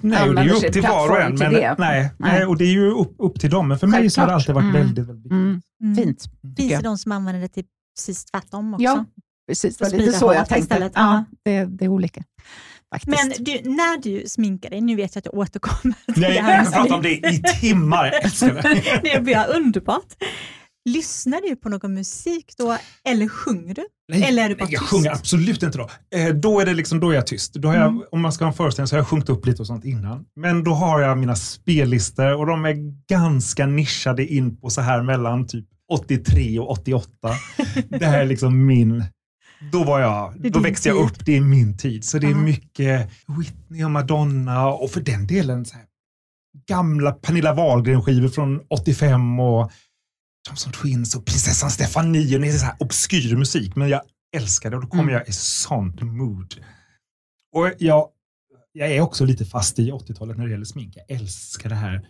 Nej, och det är ju upp till var och en. Men, nej, nej. Nej. och det är ju upp, upp till dem. Men för mig så har det Självklart. alltid varit Mm. väldigt, väldigt. Mm. Mm. Fint. Finns tycker det jag. de som använder det till precis tvärtom också? Ja, precis. Det var lite så jag tänkte. istället. Ja, det, det är olika. Faktiskt. Men du, när du sminkar dig, nu vet jag att jag återkommer till Nej, det jag här kan prata om det i timmar. Jag älskar det. *laughs* det blir underbart. Lyssnar du på någon musik då eller sjunger du? Nej, Eller är du bara nej, jag tyst? sjunger absolut inte då. Eh, då är det liksom, då är jag tyst. Då har jag, Mm. Om man ska ha en föreställning så har jag sjungit upp lite och sånt innan. Men då har jag mina spellistor och de är ganska nischade in på så här mellan typ 83 och 88. *laughs* det här är liksom min, då var jag, då växte jag tid. upp, det är min tid. Så det är Ja. mycket Whitney och Madonna och för den delen så här, gamla Pernilla Wahlgren-skivor från 85 och Thompson Twins och prinsessan Stefanie. Och det är så här obskyr musik, men jag älskar det och då kommer Mm. jag i sånt mood. Och jag, jag är också lite fast i 80-talet när det gäller smink. Jag älskar det här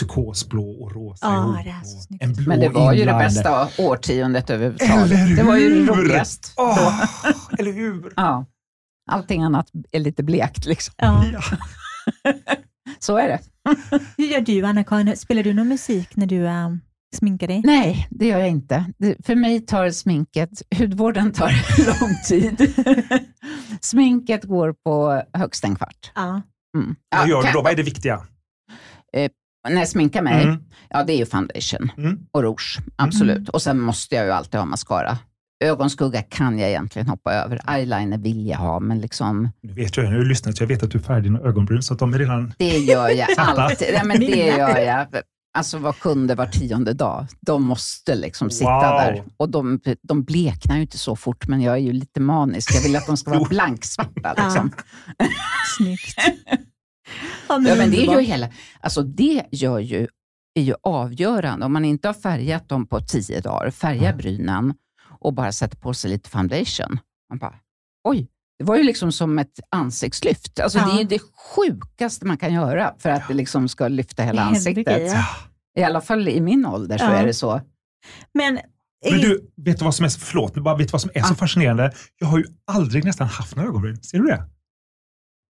turkosblå och rosa Ja, ihop. det är och en blå Men det var ju det inliner. bästa årtiondet överhuvudtaget. Eller Det var ju roligast. Åh, *laughs* eller hur? Ja. Allting annat är lite blekt. Liksom. Ja. *laughs* Så är det. Hur gör du Anna-Karin? Spelar du någon musik när du äh, sminkar dig? Nej, det gör jag inte. Det, för mig tar sminket, hudvården tar *laughs* lång tid. *laughs* sminket går på högst en kvart. Ja. Mm. Vad gör du då? Vad är det viktiga? När jag sminkar mig, Mm. ja det är ju foundation Mm. och rouge, absolut. Mm. Och sen måste jag ju alltid ha mascara. Ögonskugga kan jag egentligen hoppa över. Eyeliner vill jag ha, men liksom, Nu vet jag, nu har jag lyssnat så jag vet att du är färdig med ögonbryn så att de är redan... det gör jag alltid. Ja, men det *laughs* gör jag. Alltså var sjunde, var tionde dag. De måste liksom sitta Wow. där. Och de, de bleknar ju inte så fort, men jag är ju lite manisk. Jag vill att de ska vara *laughs* blanksvarta. Liksom. *laughs* Snyggt. Ja, Ja, men det är ju hela, alltså det gör ju, är ju avgörande. Om man inte har färgat dem på tio dagar, färga Mm. brynen och bara sätter på sig lite foundation. Man bara, oj, det var ju liksom som ett ansiktslyft. Alltså Ja. Det är ju det sjukaste man kan göra för att det liksom ska lyfta hela ansiktet. grejer. I alla fall i min ålder så Ja. är det så. Men, Men du, vet du vad som är, så- förlåt, men bara vet du vad som är så Ah. fascinerande? Jag har ju aldrig nästan haft några ögonbryn. Ser du det?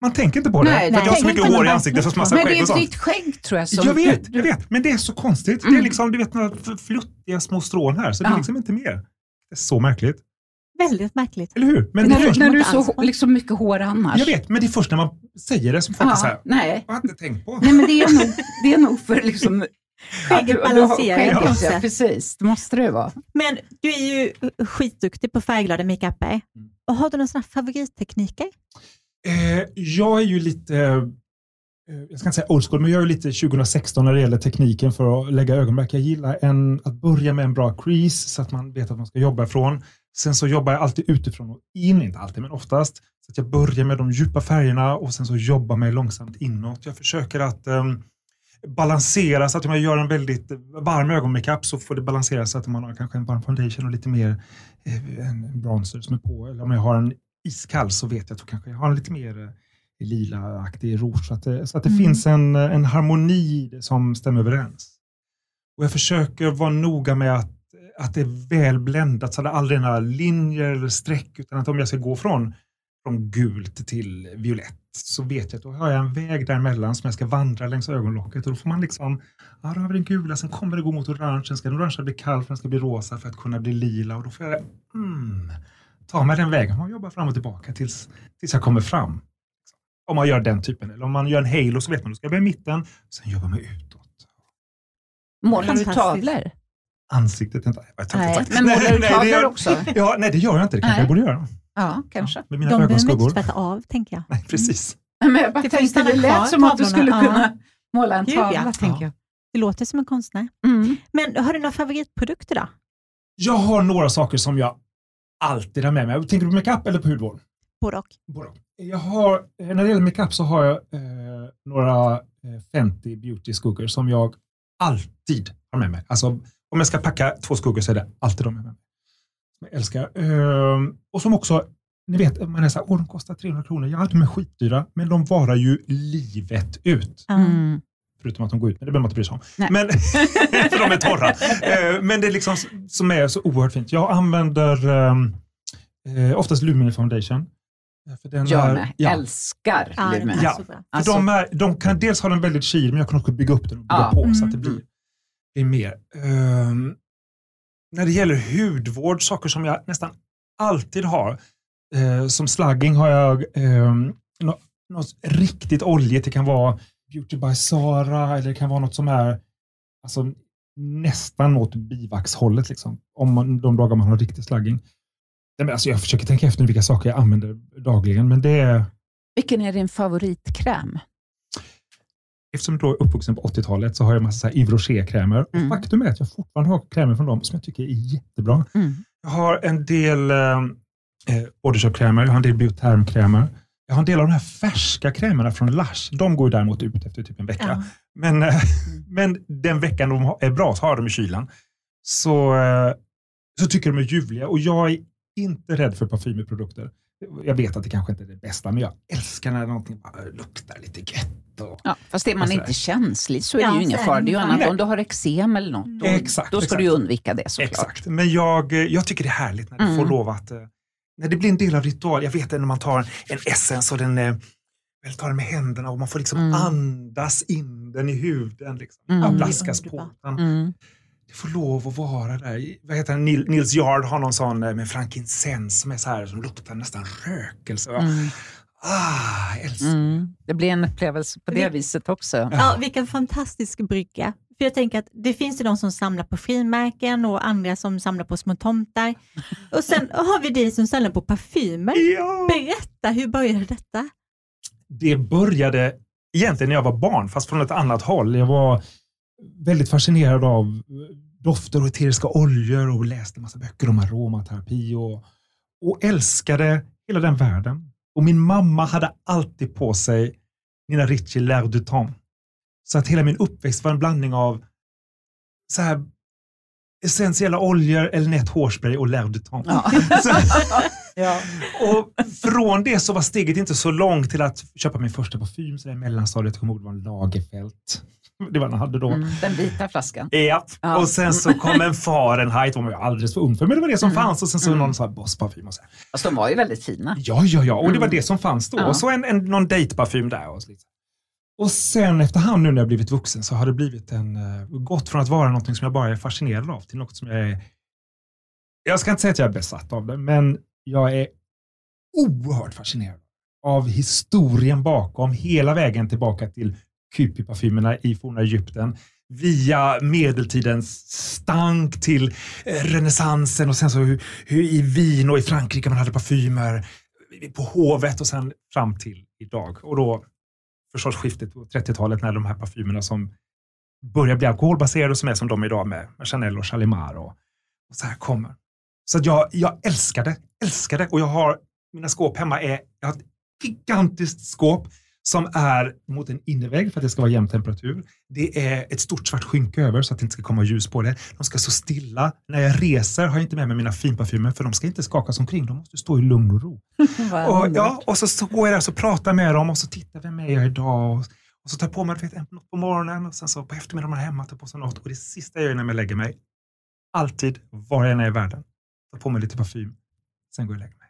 Man tänker inte på det. Nej, för att jag har så nej. mycket hår i ansiktet, så massa Men det och är ditt skägg tror jag som... Jag vet, jag vet, men det är så konstigt. Det är Mm. liksom, du vet, några fluttiga små strån här, så det är Ja. liksom inte mer. Det är så märkligt, väldigt märkligt. eller hur? Men När är du, först, när du så liksom mycket hår annars. jag vet, men det är först när man säger det som folk är så här, Ja, nej. jag har inte tänkt på. Nej, men det är nog, det är nog för liksom... Skägget balanserar skägget, på sätt. Precis, det måste det vara. Men du är ju skitduktig på färgglada makeuper. Mm. Och har du några favorittekniker? Eh, jag är ju lite, eh, jag ska inte säga old school, men jag är ju lite 2016 när det gäller tekniken för att lägga ögonmärk. Jag gillar en, att börja med en bra crease så att man vet att man ska jobba ifrån. Sen så jobbar jag alltid utifrån och in, inte alltid men oftast. Så att jag börjar med de djupa färgerna och sen så jobbar mig långsamt inåt. Jag försöker att ehm, balansera så att om jag gör en väldigt varm ögonmakeup så får det balansera så att man har kanske en varm foundation och lite mer eh, en bronzer som är på. Eller om jag har en iskall så vet jag att då kanske jag har en lite mer eh, lila-aktig rouge. Så att det, så att det Mm. finns en, eh, en harmoni som stämmer överens. Och jag försöker vara noga med att, att det är väl bländat så att det aldrig är några linjer eller streck utan att om jag ska gå från, från gult till violett så vet jag att då har jag en väg däremellan som jag ska vandra längs ögonlocket och då får man liksom, ja då har vi den gula, sen kommer det gå mot orange, sen ska den orangea bli kall för den ska bli rosa för att kunna bli lila och då får jag mm, ta mig den vägen. Man jobbar fram och tillbaka tills, tills jag kommer fram. Om man gör den typen, eller om man gör en halo så vet man, då ska jag börja i mitten, sen jobbar man utåt. Målar du tavlor? Ansiktet inte. Jag Nej, men målar du tavlor också? Ja, nej, det gör jag inte. Det kanske Nej. jag borde göra. Ja, kanske. Med mina De behöver inte tvätta av, tänker jag. Nej, precis. Men jag bara Det tänkte, det lät som att du skulle Ja. kunna måla en Gud, tavla. ja. Tänker jag. Det låter som en konstnär. Mm. Men har du några favoritprodukter då? Jag har några saker som jag alltid har med mig. Tänker du på makeup eller på hudvård? Både och. Både. Jag har, eh, när det gäller makeup så har jag eh, några eh, Fenty Beauty skuggor som jag alltid har med mig. Alltså, om jag ska packa två skuggor så är det alltid de jag har med mig. Som jag älskar. Ehm, och som också, ni vet, man är så här, åh de kostar 300 kronor. Jag hade med skitdyra, men de varar ju livet ut. Mm. Förutom att de går ut, men det behöver man inte bry sig om. Nej. Men, *laughs* för de är torra. Eh, men det är liksom som är så oerhört fint. Jag använder ehm, eh, oftast Lumini Foundation. För den Jag är- med. ja. Älskar Ja, är Ja. För Alltså- de, är, de kan dels ha den väldigt kylig, men jag kan också bygga upp den och bygga Ja. på så att det Mm. blir, blir mer. Ehm, när det gäller hudvård, saker som jag nästan alltid har. eh, som slagging har jag eh, något, något riktigt oljigt. Det kan vara Beauty by Sara eller det kan vara något som är alltså, nästan åt bivaxhållet. Liksom, om man, de dagar man har riktig slagging. Nej, men Alltså, jag försöker tänka efter vilka saker jag använder dagligen, men det är Vilken är din favoritkräm? Eftersom jag är uppvuxen på 80-talet så har jag massa så här Yves Rocher-krämer. Mm. Och faktum är att jag fortfarande har krämer från dem som jag tycker är jättebra. Mm. Jag har en del eh, eh, bodyshop-krämer, jag har en del biotermkrämer. Jag har en del av de här färska krämerna från Lush. De går ju däremot ut efter typ en vecka. Ja. Men, eh, *laughs* men den veckan de är bra så har jag dem i kylen. Så, eh, så tycker de är ljuvliga och jag är inte rädd för parfymeprodukter. Jag vet att det kanske inte är det bästa, men jag älskar när någonting luktar lite gött. Och, Ja, fast är man inte känslig så är det Ja, ju ingen fara. det Det är ju annat Nej. om du har eksem eller något. Då, Exakt, då ska exakt. du ju undvika det såklart. Exakt, men jag, eh, jag tycker det är härligt när det Mm. får lov att, eh, när det blir en del av ritual. Jag vet det när man tar en essens och den, eh, väl tar den med händerna och man får liksom Mm. andas in den i huden. Liksom. Mm. Det är blaskas på den. Mm. Det får lov att vara där. Vad heter han? Nil- Nils Yard har någon sån eh, med frankincense som är så här som luktar nästan rökelse. Mm. Ah, älskar. Mm. Det blir en upplevelse på det Vi- viset också. Ja, vilken fantastisk brygga. För jag tänker att det finns ju de som samlar på frimärken och andra som samlar på små tomtar. Och sen har vi dig som samlar på parfymer. Ja. Berätta, hur började detta? det började egentligen när jag var barn, fast från ett annat håll. Jag var väldigt fascinerad av dofter och eteriska oljor och läste massa böcker om aromaterapi och, och älskade hela den världen. Och min mamma hade alltid på sig Nina Ricci L'air du temps. Så att hela min uppväxt var en blandning av så här essentiella oljor, Elnett hårspray och L'air du temps. Ja. *laughs* Ja. och från det så var steget inte så långt till att köpa min första parfym så där i mellanstadiet. Jag kommer ihåg det var en Lagerfeld. Det var den jag hade då. Mm. Den vita flaskan. Ja. Ja. och sen så kom en Fahrenheit, var jag alldeles för ung för, men det var det som Mm. fanns och sen så Mm. någon sån här Boss-parfym och så. Fast de var ju väldigt fina. Ja, ja, ja, och det var Mm. det som fanns då. Ja. Och så en, en, någon dejtparfym där. Och, så och sen efterhand nu när jag blivit vuxen så har det blivit en, eh, gått från att vara någonting som jag bara är fascinerad av till något som jag är, jag ska inte säga att jag är besatt av det, men jag är oerhört fascinerad av historien bakom, hela vägen tillbaka till Cupid-parfymerna i forna Egypten, via medeltidens stank till eh, renässansen och sen så hur, hur i Wien och i Frankrike man hade parfymer på hovet och sen fram till idag. Och då förstås skiftet på 30-talet när de här parfymerna som börjar bli alkoholbaserade och som är som de idag med, med Chanel och Chalimar och, och så här kommer. Så att jag, jag älskar det, älskar det och jag har mina skåp hemma är, jag har ett gigantiskt skåp som är mot en innervägg för att det ska vara jämn temperatur. Det är ett stort svart skynke över så att det inte ska komma ljus på det. De ska stå stilla. När jag reser har jag inte med mig mina finparfymer för de ska inte skakas omkring. De måste stå i lugn och ro. *laughs* Och, ja, och så, så går jag där och pratar med dem och så tittar vem är jag idag? Och, och så tar jag på mig vet, något på morgonen och sen så på eftermiddagen är hemma tar jag på sig något. Och det sista jag gör när jag lägger mig, alltid, var jag än är i världen, tar på mig lite parfym, sen går jag och lägger mig.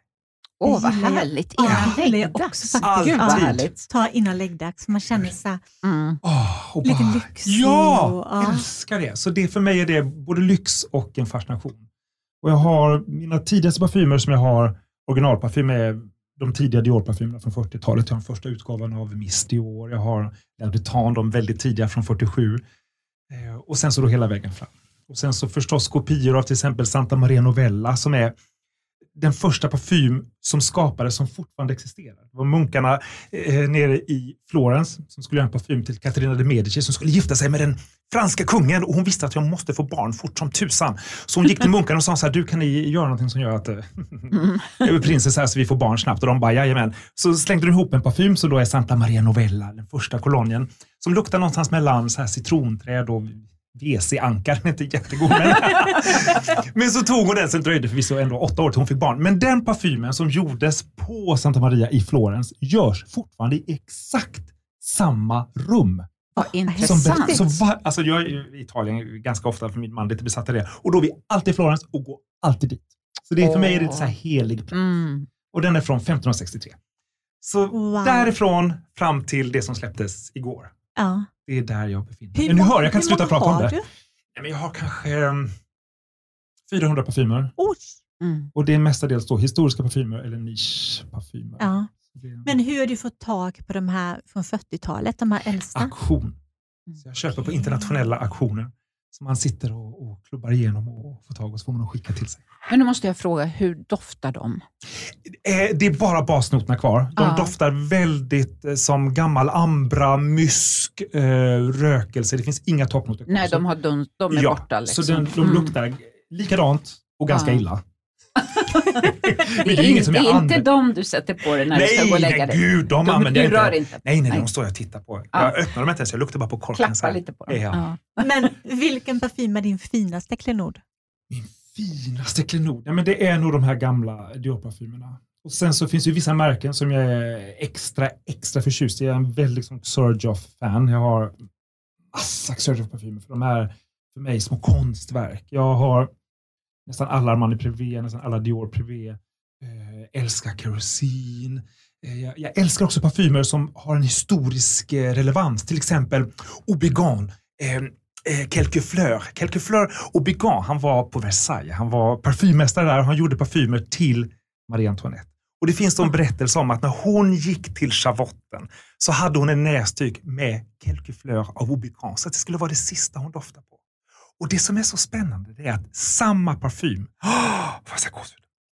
Åh, vad gillar jag. härligt. Ja, Innan jag läggdags. vad Alltid. härligt. Ta innan läggdags, man känner sig så här, Mm. Och lite bara- lyxig. Ja, och, ja. älskar det. Så det för mig är det både lyx och en fascination. Och jag har mina tidigaste parfymer som jag har, originalparfym är de tidiga Dior-parfymerna från 40-talet. Jag har den första utgåvan av Miss Dior. Jag har temps, de väldigt tidiga från 47. Eh, och sen så då hela vägen fram. Och sen så förstås kopior av till exempel Santa Maria Novella som är den första parfym som skapades som fortfarande existerar. Det var munkarna eh, nere i Florens som skulle göra en parfym till Katarina de Medici som skulle gifta sig med den franska kungen och hon visste att jag måste få barn fort som tusan. Så hon gick till munkarna och sa så här, du kan ni göra någonting som gör att eh, *laughs* jag är prinsessa här så vi får barn snabbt och de bara jajamän. Så slängde de ihop en parfym som då är Santa Maria Novella, den första kolonien, som luktar någonstans mellan så här citronträd och WC-ankar, den är inte jättegod. Men, *laughs* men så tog hon den, sen dröjde förvisso ändå åtta år till hon fick barn. Men den parfymen som gjordes på Santa Maria i Florens görs fortfarande i exakt samma rum. Vad Som, intressant. så var, alltså jag är i Italien ganska ofta för min man är lite besatt av det. Och då är vi alltid i Florens och går alltid dit. Så det är, för mig är det så här helig plats. Mm. Och den är från 1563. Så Wow. därifrån fram till det som släpptes igår. Ja. Det är där jag befinner mig. Hur Men nu hör jag, kan inte sluta prata om det. du? Nej, men jag har kanske um, 400 parfymer. Oj. Mm. Och det är mestadels då historiska parfymer eller nischparfymer. Ja. Men hur har du fått tag på de här från 40-talet, de här äldsta? Auktion. Så jag köper på internationella auktioner. Som man sitter och, och klubbar igenom och får tag och så får man dem skicka till sig. Men nu måste jag fråga, hur doftar de? Eh, det är bara basnoterna kvar. De Ja. doftar väldigt eh, som gammal ambra, mysk, eh, rökelse. Det finns inga toppnoter kvar. Nej, de, har dun- de är ja, borta. Liksom. Så den, de Mm. luktar likadant och ganska Ja. illa. *laughs* Det är, inget som det jag är inte använder. de du sätter på dig när du ska gå och Nej, lägga nej dig. gud, de, De- använder jag du rör inte. inte. Nej, nej, Nej. de står jag och tittar på. Ja. Jag öppnar dem inte ens, jag luktar bara på korken. så Klappa här. lite på dem. Ja. Men vilken parfym är din finaste klenod? Min finaste klenod, ja, men det är nog de här gamla Dior-parfymerna. Och sen så finns det ju vissa märken som jag är extra, extra förtjust i. Jag är en väldigt liksom, Xerjoff-fan. Jag har massa Xerjoff-parfymer för de är för mig små konstverk. Jag har nästan alla Armani Privé, nästan alla Dior Privé. Eh, älskar kerosin. Eh, jag, jag älskar också parfymer som har en historisk eh, relevans. Till exempel Obigan. Eh, eh Quelque Fleur. Quelque Fleur Obigan, han var på Versailles. Han var parfymmästare där och han gjorde parfymer till Marie Antoinette. Och det finns en berättelse om att när hon gick till schavotten så hade hon en näsduk med Quelque Fleur av Obigan. Så att det skulle vara det sista hon doftade på. Och det som är så spännande det är att samma parfym, oh,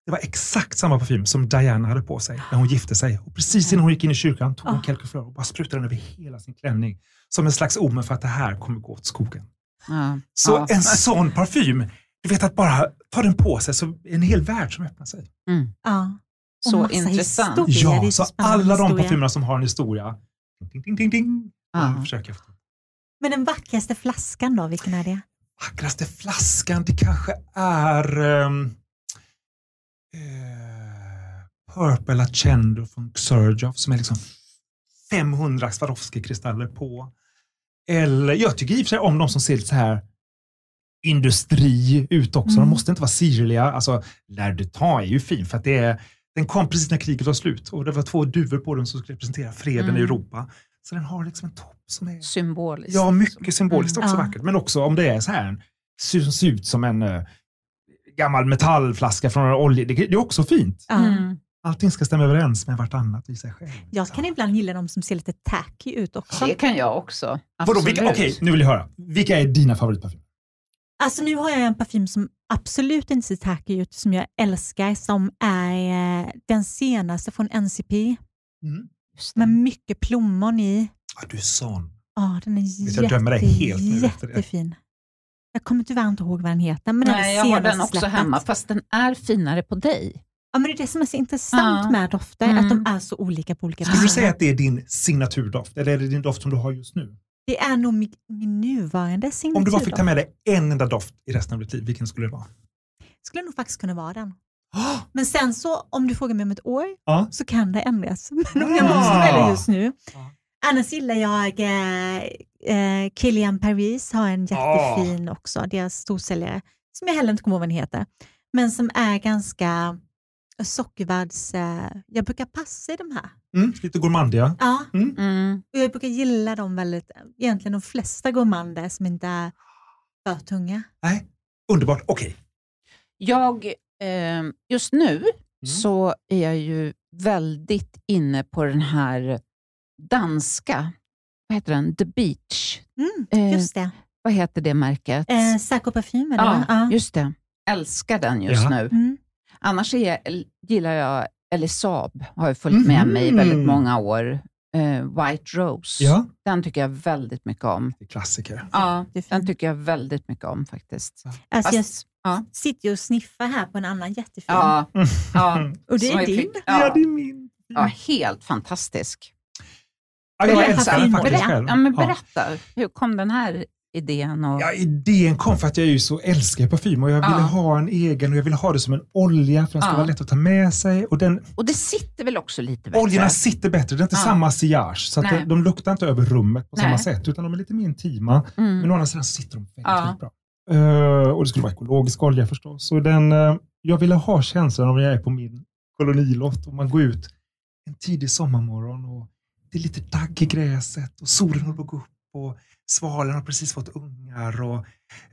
det var exakt samma parfym som Diana hade på sig när hon gifte sig. Och precis innan hon gick in i kyrkan tog hon Ah. Quelques Fleurs och bara sprutade den över hela sin klänning. Som en slags omen för att det här kommer gå åt skogen. Ja. Så Ja. en sån parfym, du vet att bara ta den på sig så är en hel värld som öppnar sig. Mm. Ja. Och Så intressant. historia. Ja, så alla de parfymerna som har en historia, ding, ding, ding, ding, Ja. försöker jag få. Men den vackraste flaskan då, vilken är det? Vackraste flaskan, det kanske är um, eh, Purple Accendo från Xerjoff som är liksom 500 Swarovski-kristaller på. Eller, jag tycker i och för sig om de som ser lite så här industri ut också. De Mm. måste inte vara sirliga. Alltså, L'air du temps är ju fin för att det är, den kom precis när kriget var slut och det var två duvor på den som skulle representera freden Mm. i Europa. Så den har liksom en topp som är Symboliskt. Ja, mycket symboliskt Mm. också Ja. vackert. Men också om det är så här, ser, ser ut som en uh, gammal metallflaska från en olja. Det, det är också fint. Mm. Allting ska stämma överens med vartannat i sig själv. Jag kan ibland gilla de som ser lite tacky ut också. Det kan jag också. Vadå, vilka, okej, nu vill jag höra. Vilka är dina favoritparfymer? Alltså nu har jag en parfym som absolut inte ser tacky ut, som jag älskar, som är eh, den senaste från NCP Mm. Det. med mycket plommon i. Ja, du är sån. Ja, den är Vet, jag jätte, dömer dig helt nu efter det. jättefin. Jag kommer tyvärr inte ihåg vad den heter. Men den Nej, jag har den också släppet. hemma, fast den är finare på dig. Ja, men det är det som är så intressant Ja. med dofter, Mm. att de är så olika på olika Skulle du säga att det är din signaturdoft? Eller är det din doft som du har just nu? Det är nog min, min nuvarande signaturdoft. Om du bara fick ta med dig en enda doft i resten av ditt liv, vilken skulle det vara? skulle nog faktiskt kunna vara den. Men sen så, om du frågar mig om ett år, Ja. så kan det ändras. *laughs* Men om jag Ah. måste välja just nu. Ja. Annars gillar jag eh, eh, Kilian Paris, har en jättefin också, deras storsäljare, som jag heller inte kommer ihåg vad den heter. Men som är ganska sockervärds... Eh, jag brukar passa i de här. Mm, lite gourmandiga. Ja, Mm. och jag brukar gilla dem väldigt, egentligen de flesta gourmander som inte är för tunga. Nej, underbart. Okej. Jag, eh, just nu Mm. så är jag ju väldigt inne på den här danska, vad heter den? The Beach. Mm, Eh, just det. Vad heter det märket? Eh, Saco Parfym är det ja? Ja. just det. Älskar den just Ja. nu. Mm. Annars är, gillar jag, eller Saab har ju följt med mig i väldigt Mhm. många år. Eh, White Rose, Ja. den tycker jag väldigt mycket om. Klassiker. Ja, den tycker jag väldigt mycket om faktiskt. Alltså, jag Fast, ja, sitter ju och sniffar här på en annan jättefin. ja, *laughs* ja, och det är jag din. Ja, Ja, det är min. ja, helt fantastisk. Ja, jag älskar den faktiskt Berätta, själv. ja, men Ja. berätta, hur kom den här idén? Och, Ja, idén kom för att jag är ju så älskar parfym och jag ville Ja. ha en egen och jag ville ha det som en olja för den ska Ja. vara lätt att ta med sig. Och den, och det sitter väl också lite bättre? oljorna sitter bättre, det är inte Ja. samma sillage. Så de, de luktar inte över rummet på samma Nej. sätt utan de är lite mer intima. Men Mm. å andra sidan så sitter de väldigt, Ja. väldigt bra. Eh, och det skulle vara ekologisk olja förstås. Så den, eh, jag ville ha känslan när jag är på min kolonilott och man går ut en tidig sommarmorgon och det är lite dagg i gräset och solen håller på att gå upp och svalen har precis fått ungar och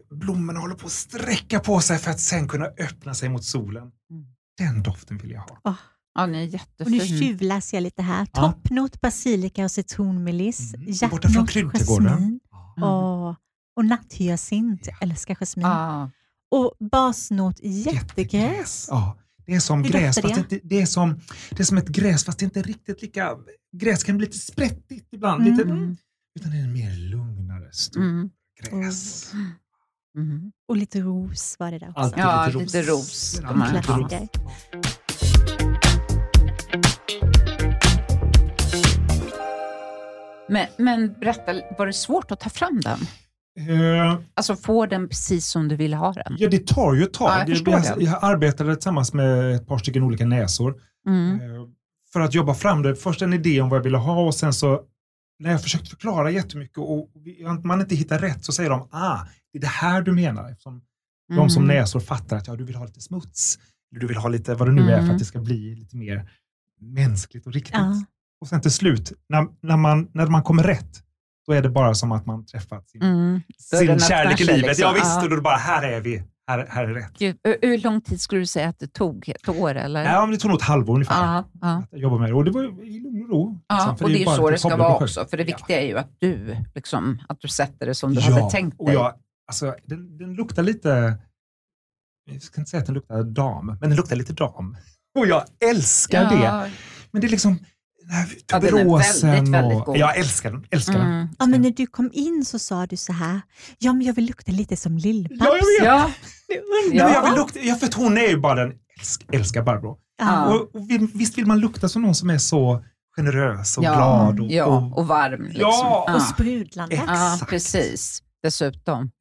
blommorna håller på att sträcka på sig för att sen kunna öppna sig mot solen. Mm. Den doften vill jag ha. Ja, ni är Och nu jättefin. tjuvläser jag lite här. Ja. Toppnot, basilika och citronmeliss. Mm. Borta från kryddträdgården. Mm. och, och natthyacint. Jag älskar jasmin. Ja. Och basnot, jättegräs. Ja, det är som Hur gräs, fast det, inte, det, är som, det är som ett gräs fast det är inte riktigt lika... Gräs kan bli lite sprättigt ibland, lite, Mm. utan det är en mer lugnare, stor Mm. gräs. Mm. Och lite ros var det där också. Alltid Ja, lite lite ros. Ja, lite ros. Klassiker. Men, men berätta, var det svårt att ta fram den? Eh, Alltså få den precis som du ville ha den? ja, det tar ju ett tag. Ja, jag jag, det. jag arbetade tillsammans med ett par stycken olika näsor Mm. eh, för att jobba fram det. Först en idé om vad jag ville ha och sen så när jag försökt förklara jättemycket och man inte hittar rätt så säger de ah, det är det här du menar. Eftersom De som Mm. näsor fattar att ja, du vill ha lite smuts, du vill ha lite vad det nu är för Mm. att det ska bli lite mer mänskligt och riktigt. Ja. Och sen till slut, när, när, man, när man kommer rätt, då är det bara som att man träffat sin, Mm. Sin kärlek i livet. liksom. Ja visst, Ja. och då bara här är vi, här, här är rätt. Gud, hur- lång tid skulle du säga att det tog? Ett år eller? Ja, men det tog nog ett halvår ungefär. ja, ja. Att jobba med det. Och det var i lugn och ro. ja. liksom, och det är ju så det ska vara också. För det viktiga är ju att du, liksom, att du sätter det som du ja, hade tänkt och dig. jag, alltså, den, den luktar lite, jag ska inte säga att den luktar dam, men den luktar lite dam. *laughs* Och jag älskar det. Men det är liksom den här Ja, den är tuberosen väldigt, väldigt och... god. Jag älskar den. Älskar den. Mm. Ja, men när du kom in så sa du så här, ja men jag vill lukta lite som Lill-Babs. Ja, jag vet. Ja, Nej, men jag Ja. vill lukta, ja, för att hon är ju bara den, älsk, älskar Barbro. Ja. Och, och visst vill man lukta som någon som är så generös och ja, glad. Och, ja, och, och varm. Liksom. Ja. ja. Och sprudlande. Exakt. Ja, precis. Dessutom.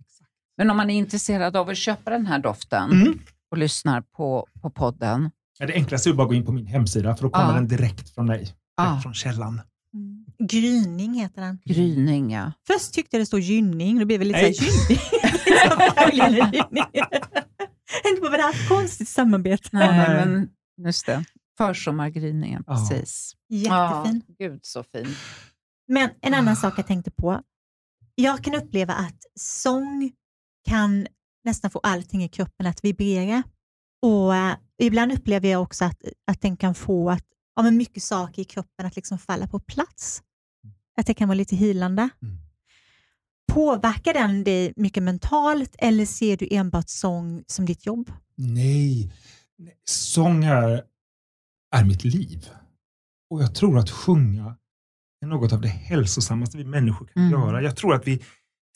Men om man är intresserad av att köpa den här doften Mm. och lyssnar på, på podden. Ja, det enklaste är bara att gå in på min hemsida för då kommer Ja. den direkt från mig. Direkt från källan. Mm. Gryning heter den. Gryning, ja. Först tyckte jag det stod gynning, då blev det lite Nej. gynning. *laughs* *laughs* Liksom gynning. Tänkte på vad det här konstigt samarbete. Nej, Nej. men just det. Försommargryningen, Ja. precis. Jättefin. Ja, gud så fin. Men en annan sak jag tänkte på. Jag kan uppleva att sång kan nästan få allting i kroppen att vibrera. Och eh, Ibland upplever jag också att, att den kan få att, ja, men mycket saker i kroppen att liksom falla på plats. Att det kan vara lite hilande. Mm. Påverkar den dig mycket mentalt eller ser du enbart sång som ditt jobb? Nej, Nej, sång är, är mitt liv. Och jag tror att sjunga är något av det hälsosammaste vi människor kan Mm. göra. Jag tror att vi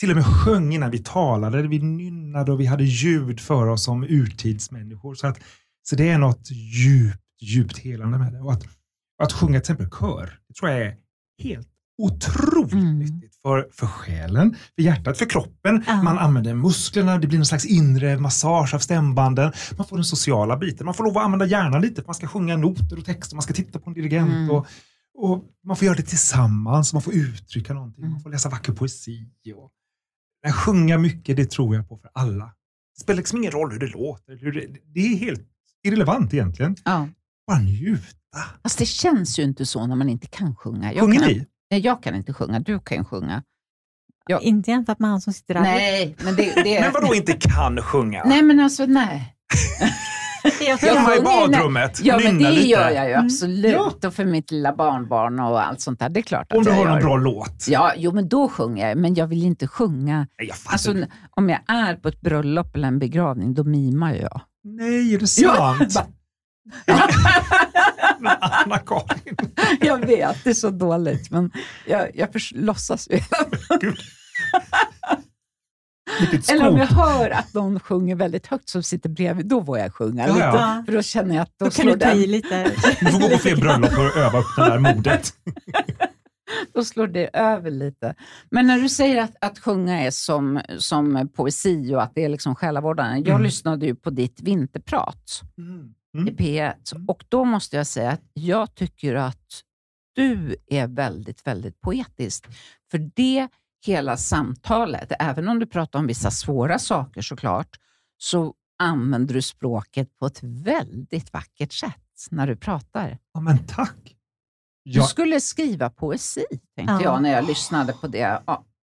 till och med sjöng innan vi talade, vi nynnade och vi hade ljud för oss som urtidsmänniskor. Så, att, så det är något djupt, djupt helande med det. Och att, att sjunga till exempel kör, det tror jag är helt otroligt Mm. nyttigt för, för själen, för hjärtat, för kroppen. Ja. Man använder musklerna, det blir någon slags inre massage av stämbanden. Man får den sociala biten, man får lov att använda hjärnan lite, för man ska sjunga noter och texter, man ska titta på en dirigent. Mm. Och, och Man får göra det tillsammans, man får uttrycka någonting, Mm. man får läsa vacker poesi. Och, Nej, sjunga mycket, det tror jag på för alla. Det spelar liksom ingen roll hur det låter. Hur det, det är helt irrelevant egentligen. Ja. Bara njuta. Fast det känns ju inte så när man inte kan sjunga. Jag Sjunger kan, ni? Nej, jag kan inte sjunga, du kan ju sjunga. Ja. Inte jämfört med han som sitter där. Nej, men det, det Men vadå inte kan sjunga? Nej, men alltså nej. *laughs* Jag Jag Hemma i badrummet, Ja, men det lite. gör jag ju Mm. absolut. Och för mitt lilla barnbarn och allt sånt där. Det är klart att Om du jag har gör. någon bra låt. Ja, jo, men då sjunger jag. Men jag vill inte sjunga. Nej, jag. Alltså, om jag är på ett bröllop eller en begravning, då mimar jag. Nej, är det sant? *laughs* bara- *laughs* Anna-Karin. Jag vet, det är så dåligt, men jag, jag förs- låtsas ju. Eller om jag hör att någon sjunger väldigt högt som sitter bredvid, då får jag sjunga Ja, lite. ja. För då känner jag att då, Då kan slår du ta i lite. Du får gå på fler bröllop och öva upp det där modet. då slår det över lite. Men när du säger att, att sjunga är som, som poesi och att det är liksom själavårdande. Jag Mm. lyssnade ju på ditt vinterprat i Mm. P1 Mm. och då måste jag säga att jag tycker att du är väldigt, väldigt poetisk. För det hela samtalet, även om du pratar om vissa svåra saker såklart, så använder du språket på ett väldigt vackert sätt när du pratar. Ja, men tack. Du Jag, skulle skriva poesi, tänkte Ja. jag när jag lyssnade på det,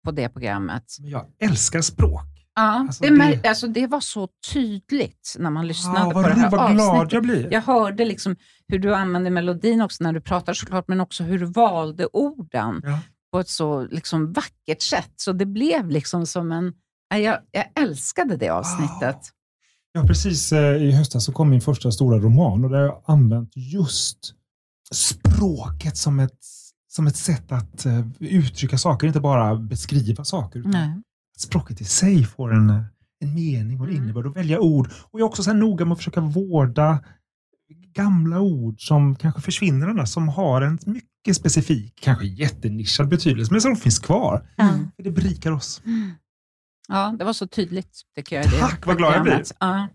på det programmet. jag älskar språk. Ja, Alltså, det, det- Alltså, det var så tydligt när man lyssnade Ja, på det här vad glad avsnittet. jag blir. Jag hörde liksom hur du använde melodin också när du pratade såklart, men också hur du valde orden Ja. på ett så liksom vackert sätt. Så det blev liksom som en... ja, Jag, jag älskade det avsnittet. Ja, precis eh, i höstas så kom min första stora roman och där har jag använt just språket som ett, som ett sätt att eh, uttrycka saker, inte bara beskriva saker. Utan Nej. Språket i sig får en, en mening och en Mm. innebörd och välja ord. Och jag är också så här noga med att försöka vårda gamla ord som kanske försvinner annars, som har en mycket specifik, kanske jättenischad betydelse, men som finns kvar. För det berikar oss. Ja, det var så tydligt tycker jag. det Tack, vad glad jag blir. Ja.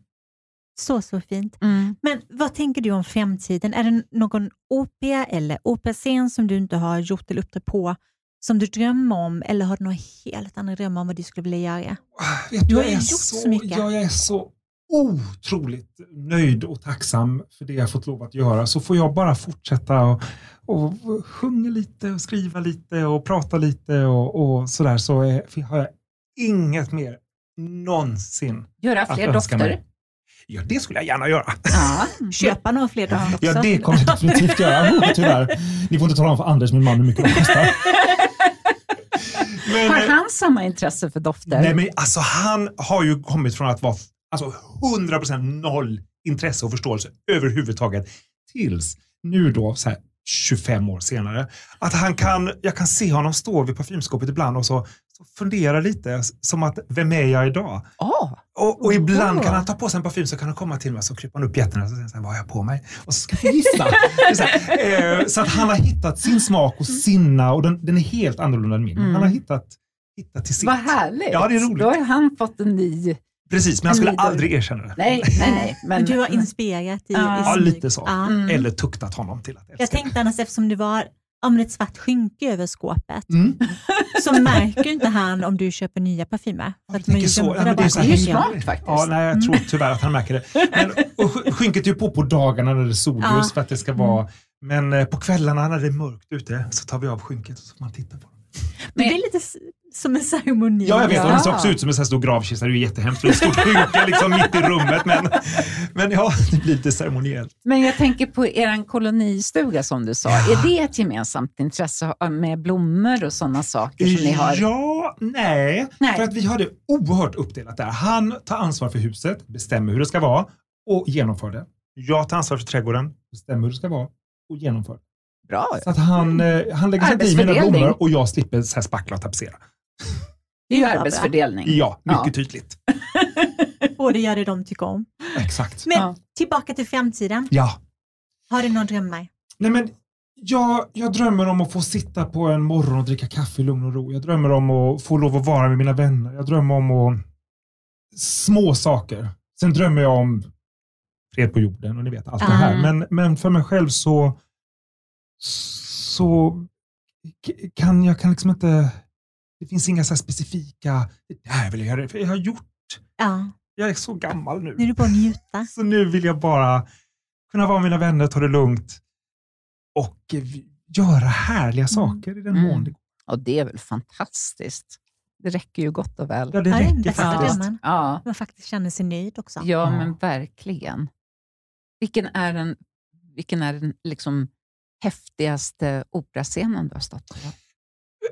Så, så fint. Mm. Men vad tänker du om framtiden? Är det någon opera eller operascen som du inte har gjort eller uppträtt på som du drömmer om eller har du några helt andra drömmar om vad du skulle vilja göra? Vet Du har jag ju är gjort så mycket. Ja, jag är så otroligt nöjd och tacksam för det jag fått lov att göra. Så får jag bara fortsätta och, och sjunga lite och skriva lite och prata lite och, och sådär. Så är, har jag inget mer någonsin. Göra fler dofter. Ja, det skulle jag gärna göra. Ja. *laughs* Köpa några fler dofter också? Ja, det kommer jag definitivt göra. *laughs* Tyvärr. Ni får inte tala om för Anders, min man, hur mycket de kostar. *laughs* Men, Har han samma intresse för dofter? Nej, men alltså han har ju kommit från att vara alltså, 100% noll intresse och förståelse överhuvudtaget tills nu då så här 25 år senare. Att han kan, jag kan se honom stå vid parfymskåpet ibland och så fundera lite som att vem är jag idag? Åh, Och, och ibland Oho. kan han ta på sig en parfym så kan han komma till mig och så kryper han upp jätterna och så säger han vad har jag på mig? Och så ska vi gissa. *laughs* Det så, här, eh, så att han har hittat sin smak och sina och den, den är helt annorlunda än min. Mm. Han har hittat, hittat till sitt. vad härligt. Ja, det är roligt. Då har han fått en ny... Precis, men han skulle aldrig erkänna det. Nej, nej, *laughs* nej. Men Men, du har inspirerat i, Ja. i Ja, smyg. lite så. Ja. Mm. Eller tuktat honom till att älska Jag tänkte annars eftersom du var om ett svart skynke över skåpet det. Mm. så märker inte han om du köper nya parfymer. För att är ju tänker så. Ja, men det är så Det är smart faktiskt. Ja, nej, jag tror tyvärr att han märker det. Men, och sk- skynket är ju på på dagarna när det är solljus Ja. Mm. för att det ska vara men eh, på kvällarna när det är mörkt ute så tar vi av skynket och så får man titta på det. Det blir lite som en ceremoni. Ja, jag vet. Och det ser Ja. också ut som en stor gravkista. Det är ju jättehemskt. Det stort skynke liksom mitt i rummet. Men, men ja, det blir lite ceremoniellt. Men jag tänker på er kolonistuga som du sa. Är det ett gemensamt intresse med blommor och sådana saker som ni har? Ja, nej. Nej. För att vi har det oerhört uppdelat där. Han tar ansvar för huset, bestämmer hur det ska vara och genomför det. Jag tar ansvar för trädgården, bestämmer hur det ska vara och genomför det. Bra. Så att han, eh, han lägger sig i mina blommor och jag slipper så här spackla och tapetsera. Det är ju arbetsfördelning. Ja, mycket Ja. tydligt. *laughs* Och det gör det de tycker om. Exakt. Men Ja. tillbaka till framtiden. Ja. Har du några drömmar? Nej, men jag, jag drömmer om att få sitta på en morgon och dricka kaffe i lugn och ro. Jag drömmer om att få lov att vara med mina vänner. Jag drömmer om att... små saker. Sen drömmer jag om fred på jorden och ni vet allt det här. Mm. Men, men för mig själv så, så kan jag kan liksom inte... Det finns inga så här specifika, det där vill jag göra. För jag har gjort, Ja, jag är så gammal nu är nu. du bara att njuta. Så nu vill jag bara kunna vara med mina vänner, ta det lugnt och göra härliga saker i den Mm. mån det går. Och det är väl fantastiskt. Det räcker ju gott och väl. Ja, det Ja, det är den räcker bästa faktiskt. drömmen. Ja, Man faktiskt känner sig nöjd också. ja Ja. men verkligen. Vilken är den, vilken är den liksom häftigaste operascenen du har stått på?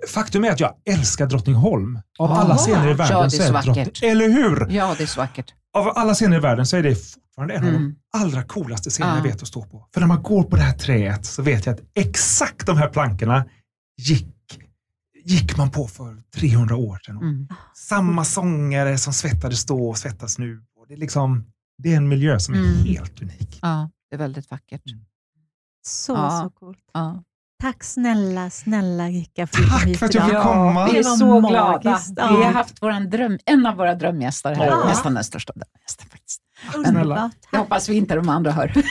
Faktum är att jag älskar Drottningholm. Av Ah, alla scener i ja, världen det är så så är vackert. Drottning... Eller hur? Ja, det är så vackert. Av alla scener i världen så är det fortfarande en av de Mm. allra coolaste scener jag Ja. vet att stå på. För när man går på det här träet så vet jag att exakt de här plankorna gick, gick man på för 300 år sedan. Mm. Samma sångare som svettades då och svettas nu. Och det, är liksom, det är en miljö som är Mm. helt unik. Ja, det är väldigt vackert. Så, Ja. så coolt. Ja. Tack snälla, snälla Rika för att Tack hit för att jag fick komma. Vi är så glada. Ja. Vi har haft våran dröm, en av våra drömgäster här, Ja. nästan den största drömgästen faktiskt. Underbart. Jag Tack. hoppas vi inte de andra hör. *laughs*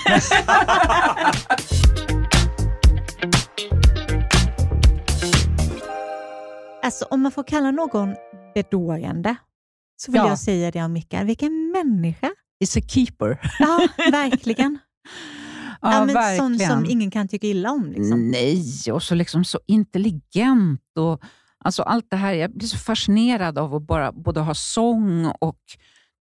Alltså, om man får kalla någon bedårande så vill Ja. jag säga det om Mikael. Vilken människa! Is a keeper. Ja, *laughs* verkligen. Ja, ja, men sån som ingen kan tycka illa om. Liksom. Nej, och så liksom så intelligent. och alltså Allt det här, jag blir så fascinerad av att bara både ha sång och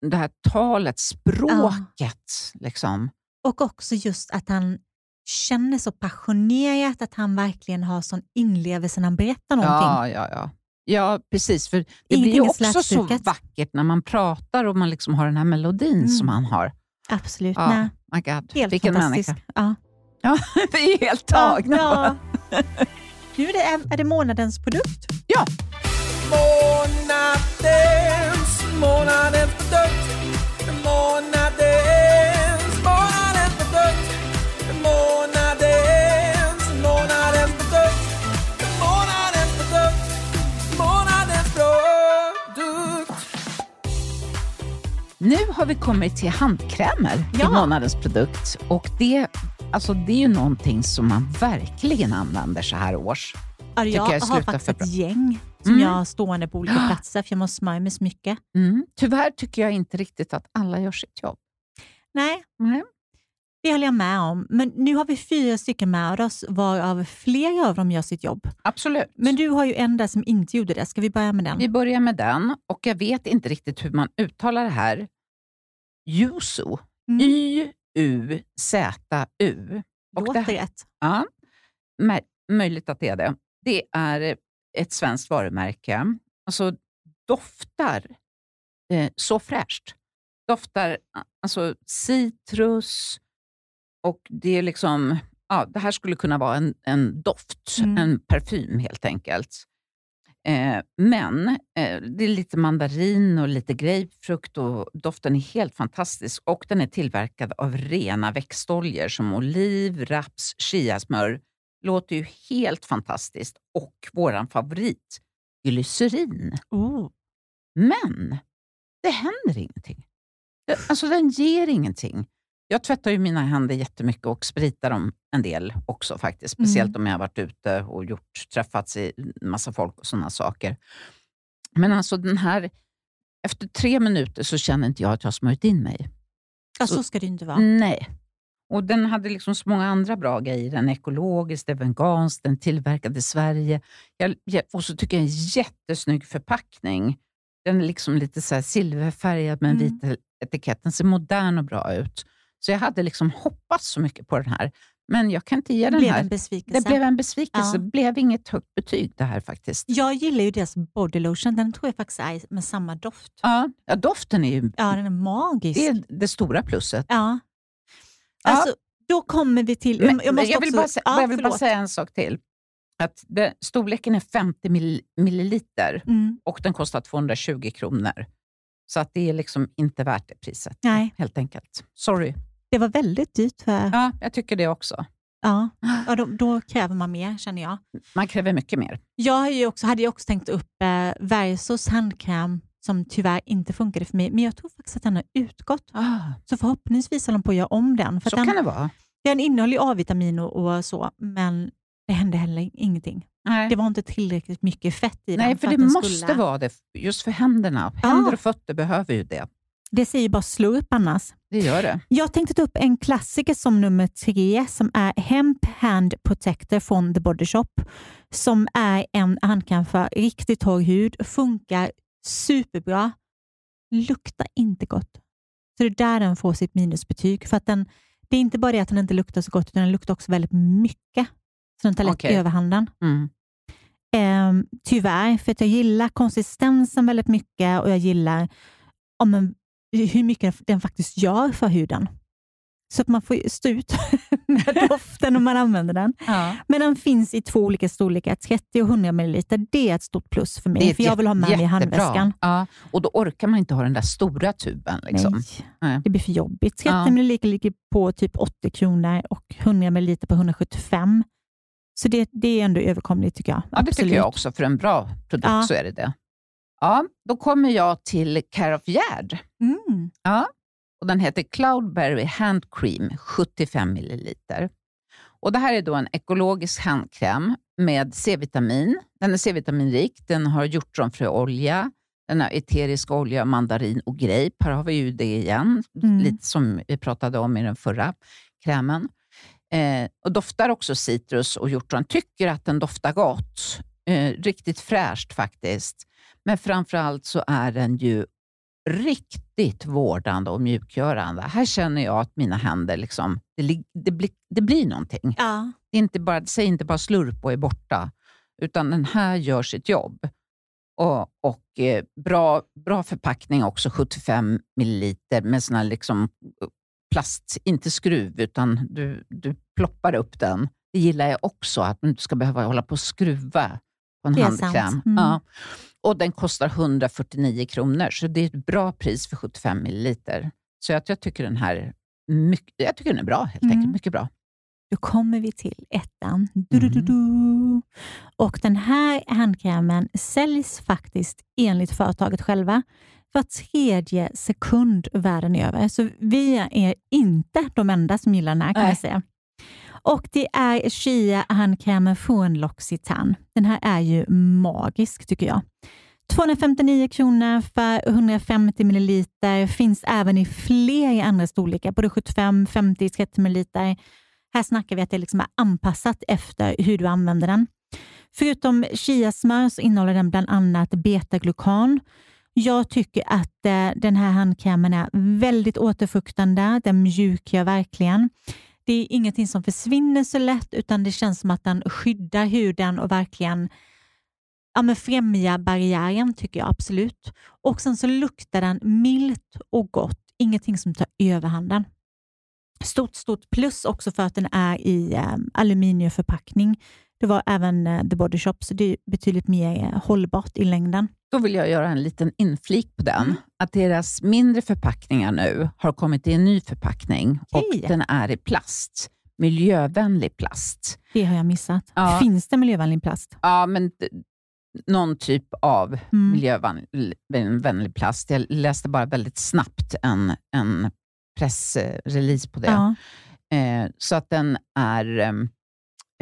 det här talet, språket. Liksom. Och också just att han känner så passionerat, att han verkligen har sån inlevelse när han berättar någonting. Ja, ja, ja. Ja, precis. För det Ingenting blir ju också så vackert när man pratar och man liksom har den här melodin Mm. som han har. Absolut. Ja, Nej, my God. helt Vilken fantastisk. människa. Ja. Ja, *laughs* vi är helt tagna. Ja, ja. *laughs* Nu är det, är det månadens produkt. Ja. Månadens, månadens produkt. Nu har vi kommit till handkrämer Ja. i månadens produkt. Och det, alltså det är ju någonting som man verkligen använder så här års. Ja, jag jag har faktiskt ett gäng som Mm. jag har stående på olika platser, för jag måste smörja mig så mycket. Mm. Tyvärr tycker jag inte riktigt att alla gör sitt jobb. Nej, Nej. det håller jag med om. Men nu har vi fyra stycken med oss, varav flera av dem gör sitt jobb. Absolut. Men du har ju en där som inte gjorde det. Ska vi börja med den? Vi börjar med den och jag vet inte riktigt hur man uttalar det här. Yuzu. Mm. Y-U-Z-U. Låter det- rätt. Ja, mö- möjligt att det är det. Det är ett svenskt varumärke. Alltså doftar eh, så fräscht. Doftar alltså citrus och det är liksom, ja, det här skulle kunna vara en, en doft, Mm. en parfym helt enkelt. Eh, men eh, det är lite mandarin och lite grapefrukt och doften är helt fantastisk. Och den är tillverkad av rena växtoljor som oliv, raps, chiasmör. Låter ju helt fantastiskt. Och våran favorit, glycerin. Oh. Men det händer ingenting. Alltså den ger ingenting. Jag tvättar ju mina händer jättemycket och spritar dem en del också faktiskt. Speciellt om jag har varit ute och gjort, träffats i massa folk och sådana saker. Men alltså den här, efter tre minuter så känner inte jag att jag har smörjt in mig. Ja, Så- så ska det inte vara. Nej. Och den hade liksom så många andra bra grejer. Den är ekologisk, den är vegansk, den tillverkad i Sverige. Jag, och så tycker jag en jättesnygg förpackning. Den är liksom lite så silverfärgad med Mm. etikett. Den ser modern och bra ut. Så jag hade liksom hoppats så mycket på den här. Men jag kan inte ge den blev här. en besvikelse. Det blev en besvikelse. Ja. Det blev inget högt betyg det här faktiskt. Jag gillar ju deras body lotion. Den tror jag faktiskt är med samma doft. Ja, ja doften är ju Ja, den är magisk. det, är det stora plusset. Ja. Ja. Alltså, då kommer vi till... Men, jag måste jag vill, också, bara, sä- ja, jag vill bara säga en sak till. Att det, storleken är 50 mill- milliliter Mm, och den kostar 220 kronor. Så att det är liksom inte värt det priset. nej, Helt enkelt. Sorry. Det var väldigt dyrt. För, ja. Ja, jag tycker det också. Ja, då, då kräver man mer känner jag. Man kräver mycket mer. Jag har också, hade ju också tänkt upp eh, Versos handkräm som tyvärr inte funkade för mig, men jag tror faktiskt att den har utgått. Ah, Så förhoppningsvis håller de på att göra om den. För så den, kan det vara. den innehåller ju A-vitamin och, och så, men det hände heller ingenting. Nej, Det var inte tillräckligt mycket fett i Nej den. för att det måste skulle- vara det. Just för händerna. Ja. Händer och fötter behöver ju det. Det säger bara slå upp annars. Det gör det. Jag tänkte ta upp en klassiker som nummer tre som är Hemp Hand Protector från The Body Shop. Som är en handkräm för riktigt torr hud. Funkar superbra. Luktar inte gott. Så det är där den får sitt minusbetyg. För att den, det är inte bara det att den inte luktar så gott, utan den luktar också väldigt mycket. Så den tar lätt Okej. överhanden. Mm. Ehm, tyvärr, för att jag gillar konsistensen väldigt mycket och jag gillar, om en, hur mycket den faktiskt gör för huden. Så att man får stå ut *laughs* med doften när man använder den. Ja. Men den finns i två olika storlekar, 30 och 100 ml. Det är ett stort plus för mig, för jag vill ha med mig i handväskan. Ja, och då orkar man inte ha den där stora tuben. Liksom. Nej, Nej. det blir för jobbigt. 30 Ja. ml ligger på typ 80 kronor och 100 ml på 175. Så det, det är ändå överkomligt tycker jag. Ja, det tycker jag också. För en bra produkt Ja. så är det det. Ja, då kommer jag till Care of Gerd. Mm. Ja. Och den heter Cloudberry Hand Cream 75 ml. Och det här är då en ekologisk handkräm med C-vitamin. Den är C-vitaminrik, den har hjortronfröolja, den har eterisk olja, mandarin och grape. Här har vi ju det igen, Mm. lite som vi pratade om i den förra krämen. Eh, och doftar också citrus och hjortron. Tycker att den doftar gott. Eh, riktigt fräscht faktiskt. Men framförallt så är den ju riktigt vårdande och mjukgörande. Här känner jag att mina händer, liksom, det, det, blir, det blir någonting. Ja. Inte bara, säg inte bara slurp och är borta, utan den här gör sitt jobb. Och, och eh, bra, bra förpackning också, 75 milliliter med sån här liksom plast, inte skruv, utan du, du ploppar upp den. Det gillar jag också, att man inte ska behöva hålla på och skruva på en Det handkräm. Mm. Ja. Och den kostar 149 kronor, så det är ett bra pris för 75 milliliter. Så jag, jag tycker den här mycket, jag tycker den är bra, helt Mm. enkelt. Mycket bra. Då kommer vi till ettan. Du, du, du, du. Och Den här handkrämen säljs faktiskt enligt företaget själva var tredje sekund världen över. Så vi är inte de enda som gillar den här kan Nej. jag säga. Och Det är Chia-handkrämen från L'Occitane. Den här är ju magisk tycker jag. 259 kronor för 150 milliliter. Finns även i fler andra storlekar, både 75, 50, 30 milliliter. Här snackar vi att det liksom är anpassat efter hur du använder den. Förutom chiasmör så innehåller den bland annat betaglukan. Jag tycker att eh, den här handkrämen är väldigt återfuktande. Den mjukgör verkligen. Det är ingenting som försvinner så lätt utan det känns som att den skyddar huden och verkligen ja, men främjar barriären tycker jag absolut. Och Sen så luktar den milt och gott. Ingenting som tar överhanden. Stort, stort plus också för att den är i eh, aluminiumförpackning. Det var även eh, The Body Shop, så det är betydligt mer eh, hållbart i längden. Då vill jag göra en liten inflik på den. Mm. Att deras mindre förpackningar nu har kommit i en ny förpackning Okej. och den är i plast. Miljövänlig plast. Det har jag missat. Ja. Finns det miljövänlig plast? Ja, men någon typ av Mm. miljövänlig plast. Jag läste bara väldigt snabbt en, en pressrelease på det. Ja. Eh, så att den är ehm,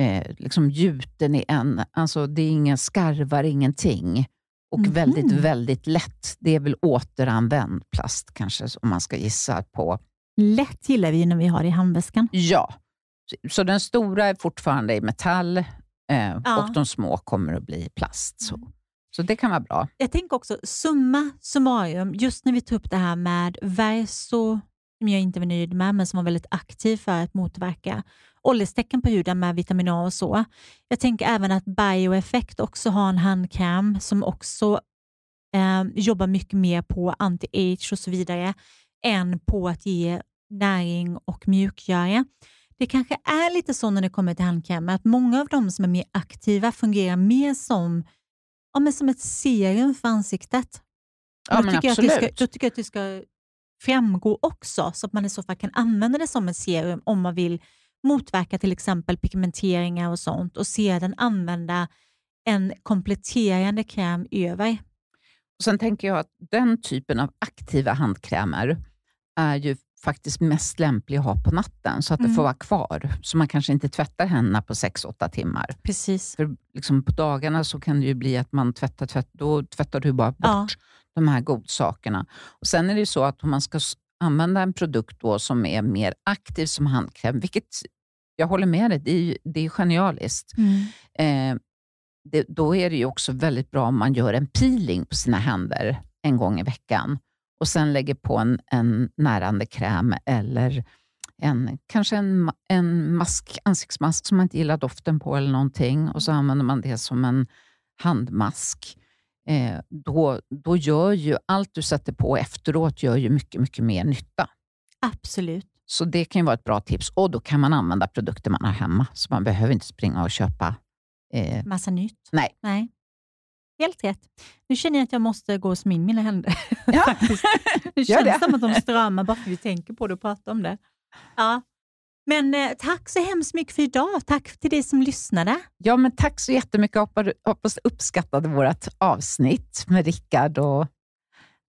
eh, liksom gjuten i en... Alltså det är inga skarvar, ingenting. Och Mhm. väldigt, väldigt lätt. Det är väl återanvänd plast kanske, om man ska gissa på. Lätt gillar vi ju när vi har i handväskan. Ja, så, den stora är fortfarande i metall eh, Ja. och de små kommer att bli plast. Så, så det kan vara bra. Jag tänker också, summa summarum, just när vi tar upp det här med Verso, som jag inte var nöjd med, men som var väldigt aktiv för att motverka ålderstecken på huden med vitamin A och så. Jag tänker även att Bioeffect också har en handkräm som också eh, jobbar mycket mer på anti-age och så vidare än på att ge näring och mjukgöra. Det kanske är lite så när det kommer till handkrämer att många av de som är mer aktiva fungerar mer som ja, men som ett serum för ansiktet. Ja, då, tycker jag att ska, absolut. då tycker jag att det ska framgå också, så att man i så fall kan använda det som ett serum om man vill motverka till exempel pigmenteringar och sånt och sedan använda en kompletterande kräm över. Och Sen tänker jag att den typen av aktiva handkrämer är ju faktiskt mest lämplig att ha på natten, så att det Mm. får vara kvar. Så man kanske inte tvättar händerna på 6-8 timmar. Precis. För liksom på dagarna så kan det ju bli att man tvättar, tvätt, då tvättar du bara bort Ja. De här godsakerna. Och Sen är det ju så att om man ska använda en produkt då som är mer aktiv som handkräm, vilket jag håller med dig, det är, ju- det är genialiskt. Mm. Eh, det, då är det ju också väldigt bra om man gör en peeling på sina händer en gång i veckan och sen lägger på en, en närande kräm eller en, kanske en, en mask, ansiktsmask som man inte gillar doften på eller någonting och så använder man det som en handmask. Eh, då, då gör ju allt du sätter på efteråt gör ju mycket, mycket mer nytta. Absolut. Så det kan ju vara ett bra tips. Och då kan man använda produkter man har hemma, så man behöver inte springa och köpa. Eh, Massa nytt. nej. Nej. Helt rätt. Nu känner jag att jag måste gå och in mina händer. Ja. *laughs* Nu känns det. det som att de stramar bara för att vi tänker på det och pratar om det. Ja. Men eh, tack så hemskt mycket för idag. Tack till dig som lyssnade. Ja, men tack så jättemycket. Hoppas, uppskattade vårt avsnitt med Rickard och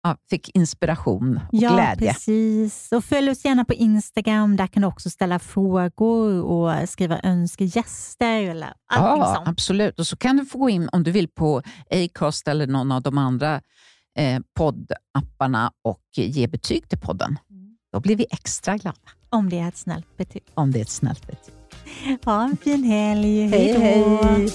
ja, fick inspiration och ja, glädje. precis. Och följ oss gärna på Instagram. Där kan du också ställa frågor och skriva önskegäster eller allting Ja, sånt. absolut. Och så kan du få gå in om du vill på Acast eller någon av de andra eh, poddapparna och ge betyg till podden. Mm. Då blir vi extra glada Om det är ett snällt betyg. om det är ett snällt betyg. Ha en fin helg. Hej, Hej då. hej.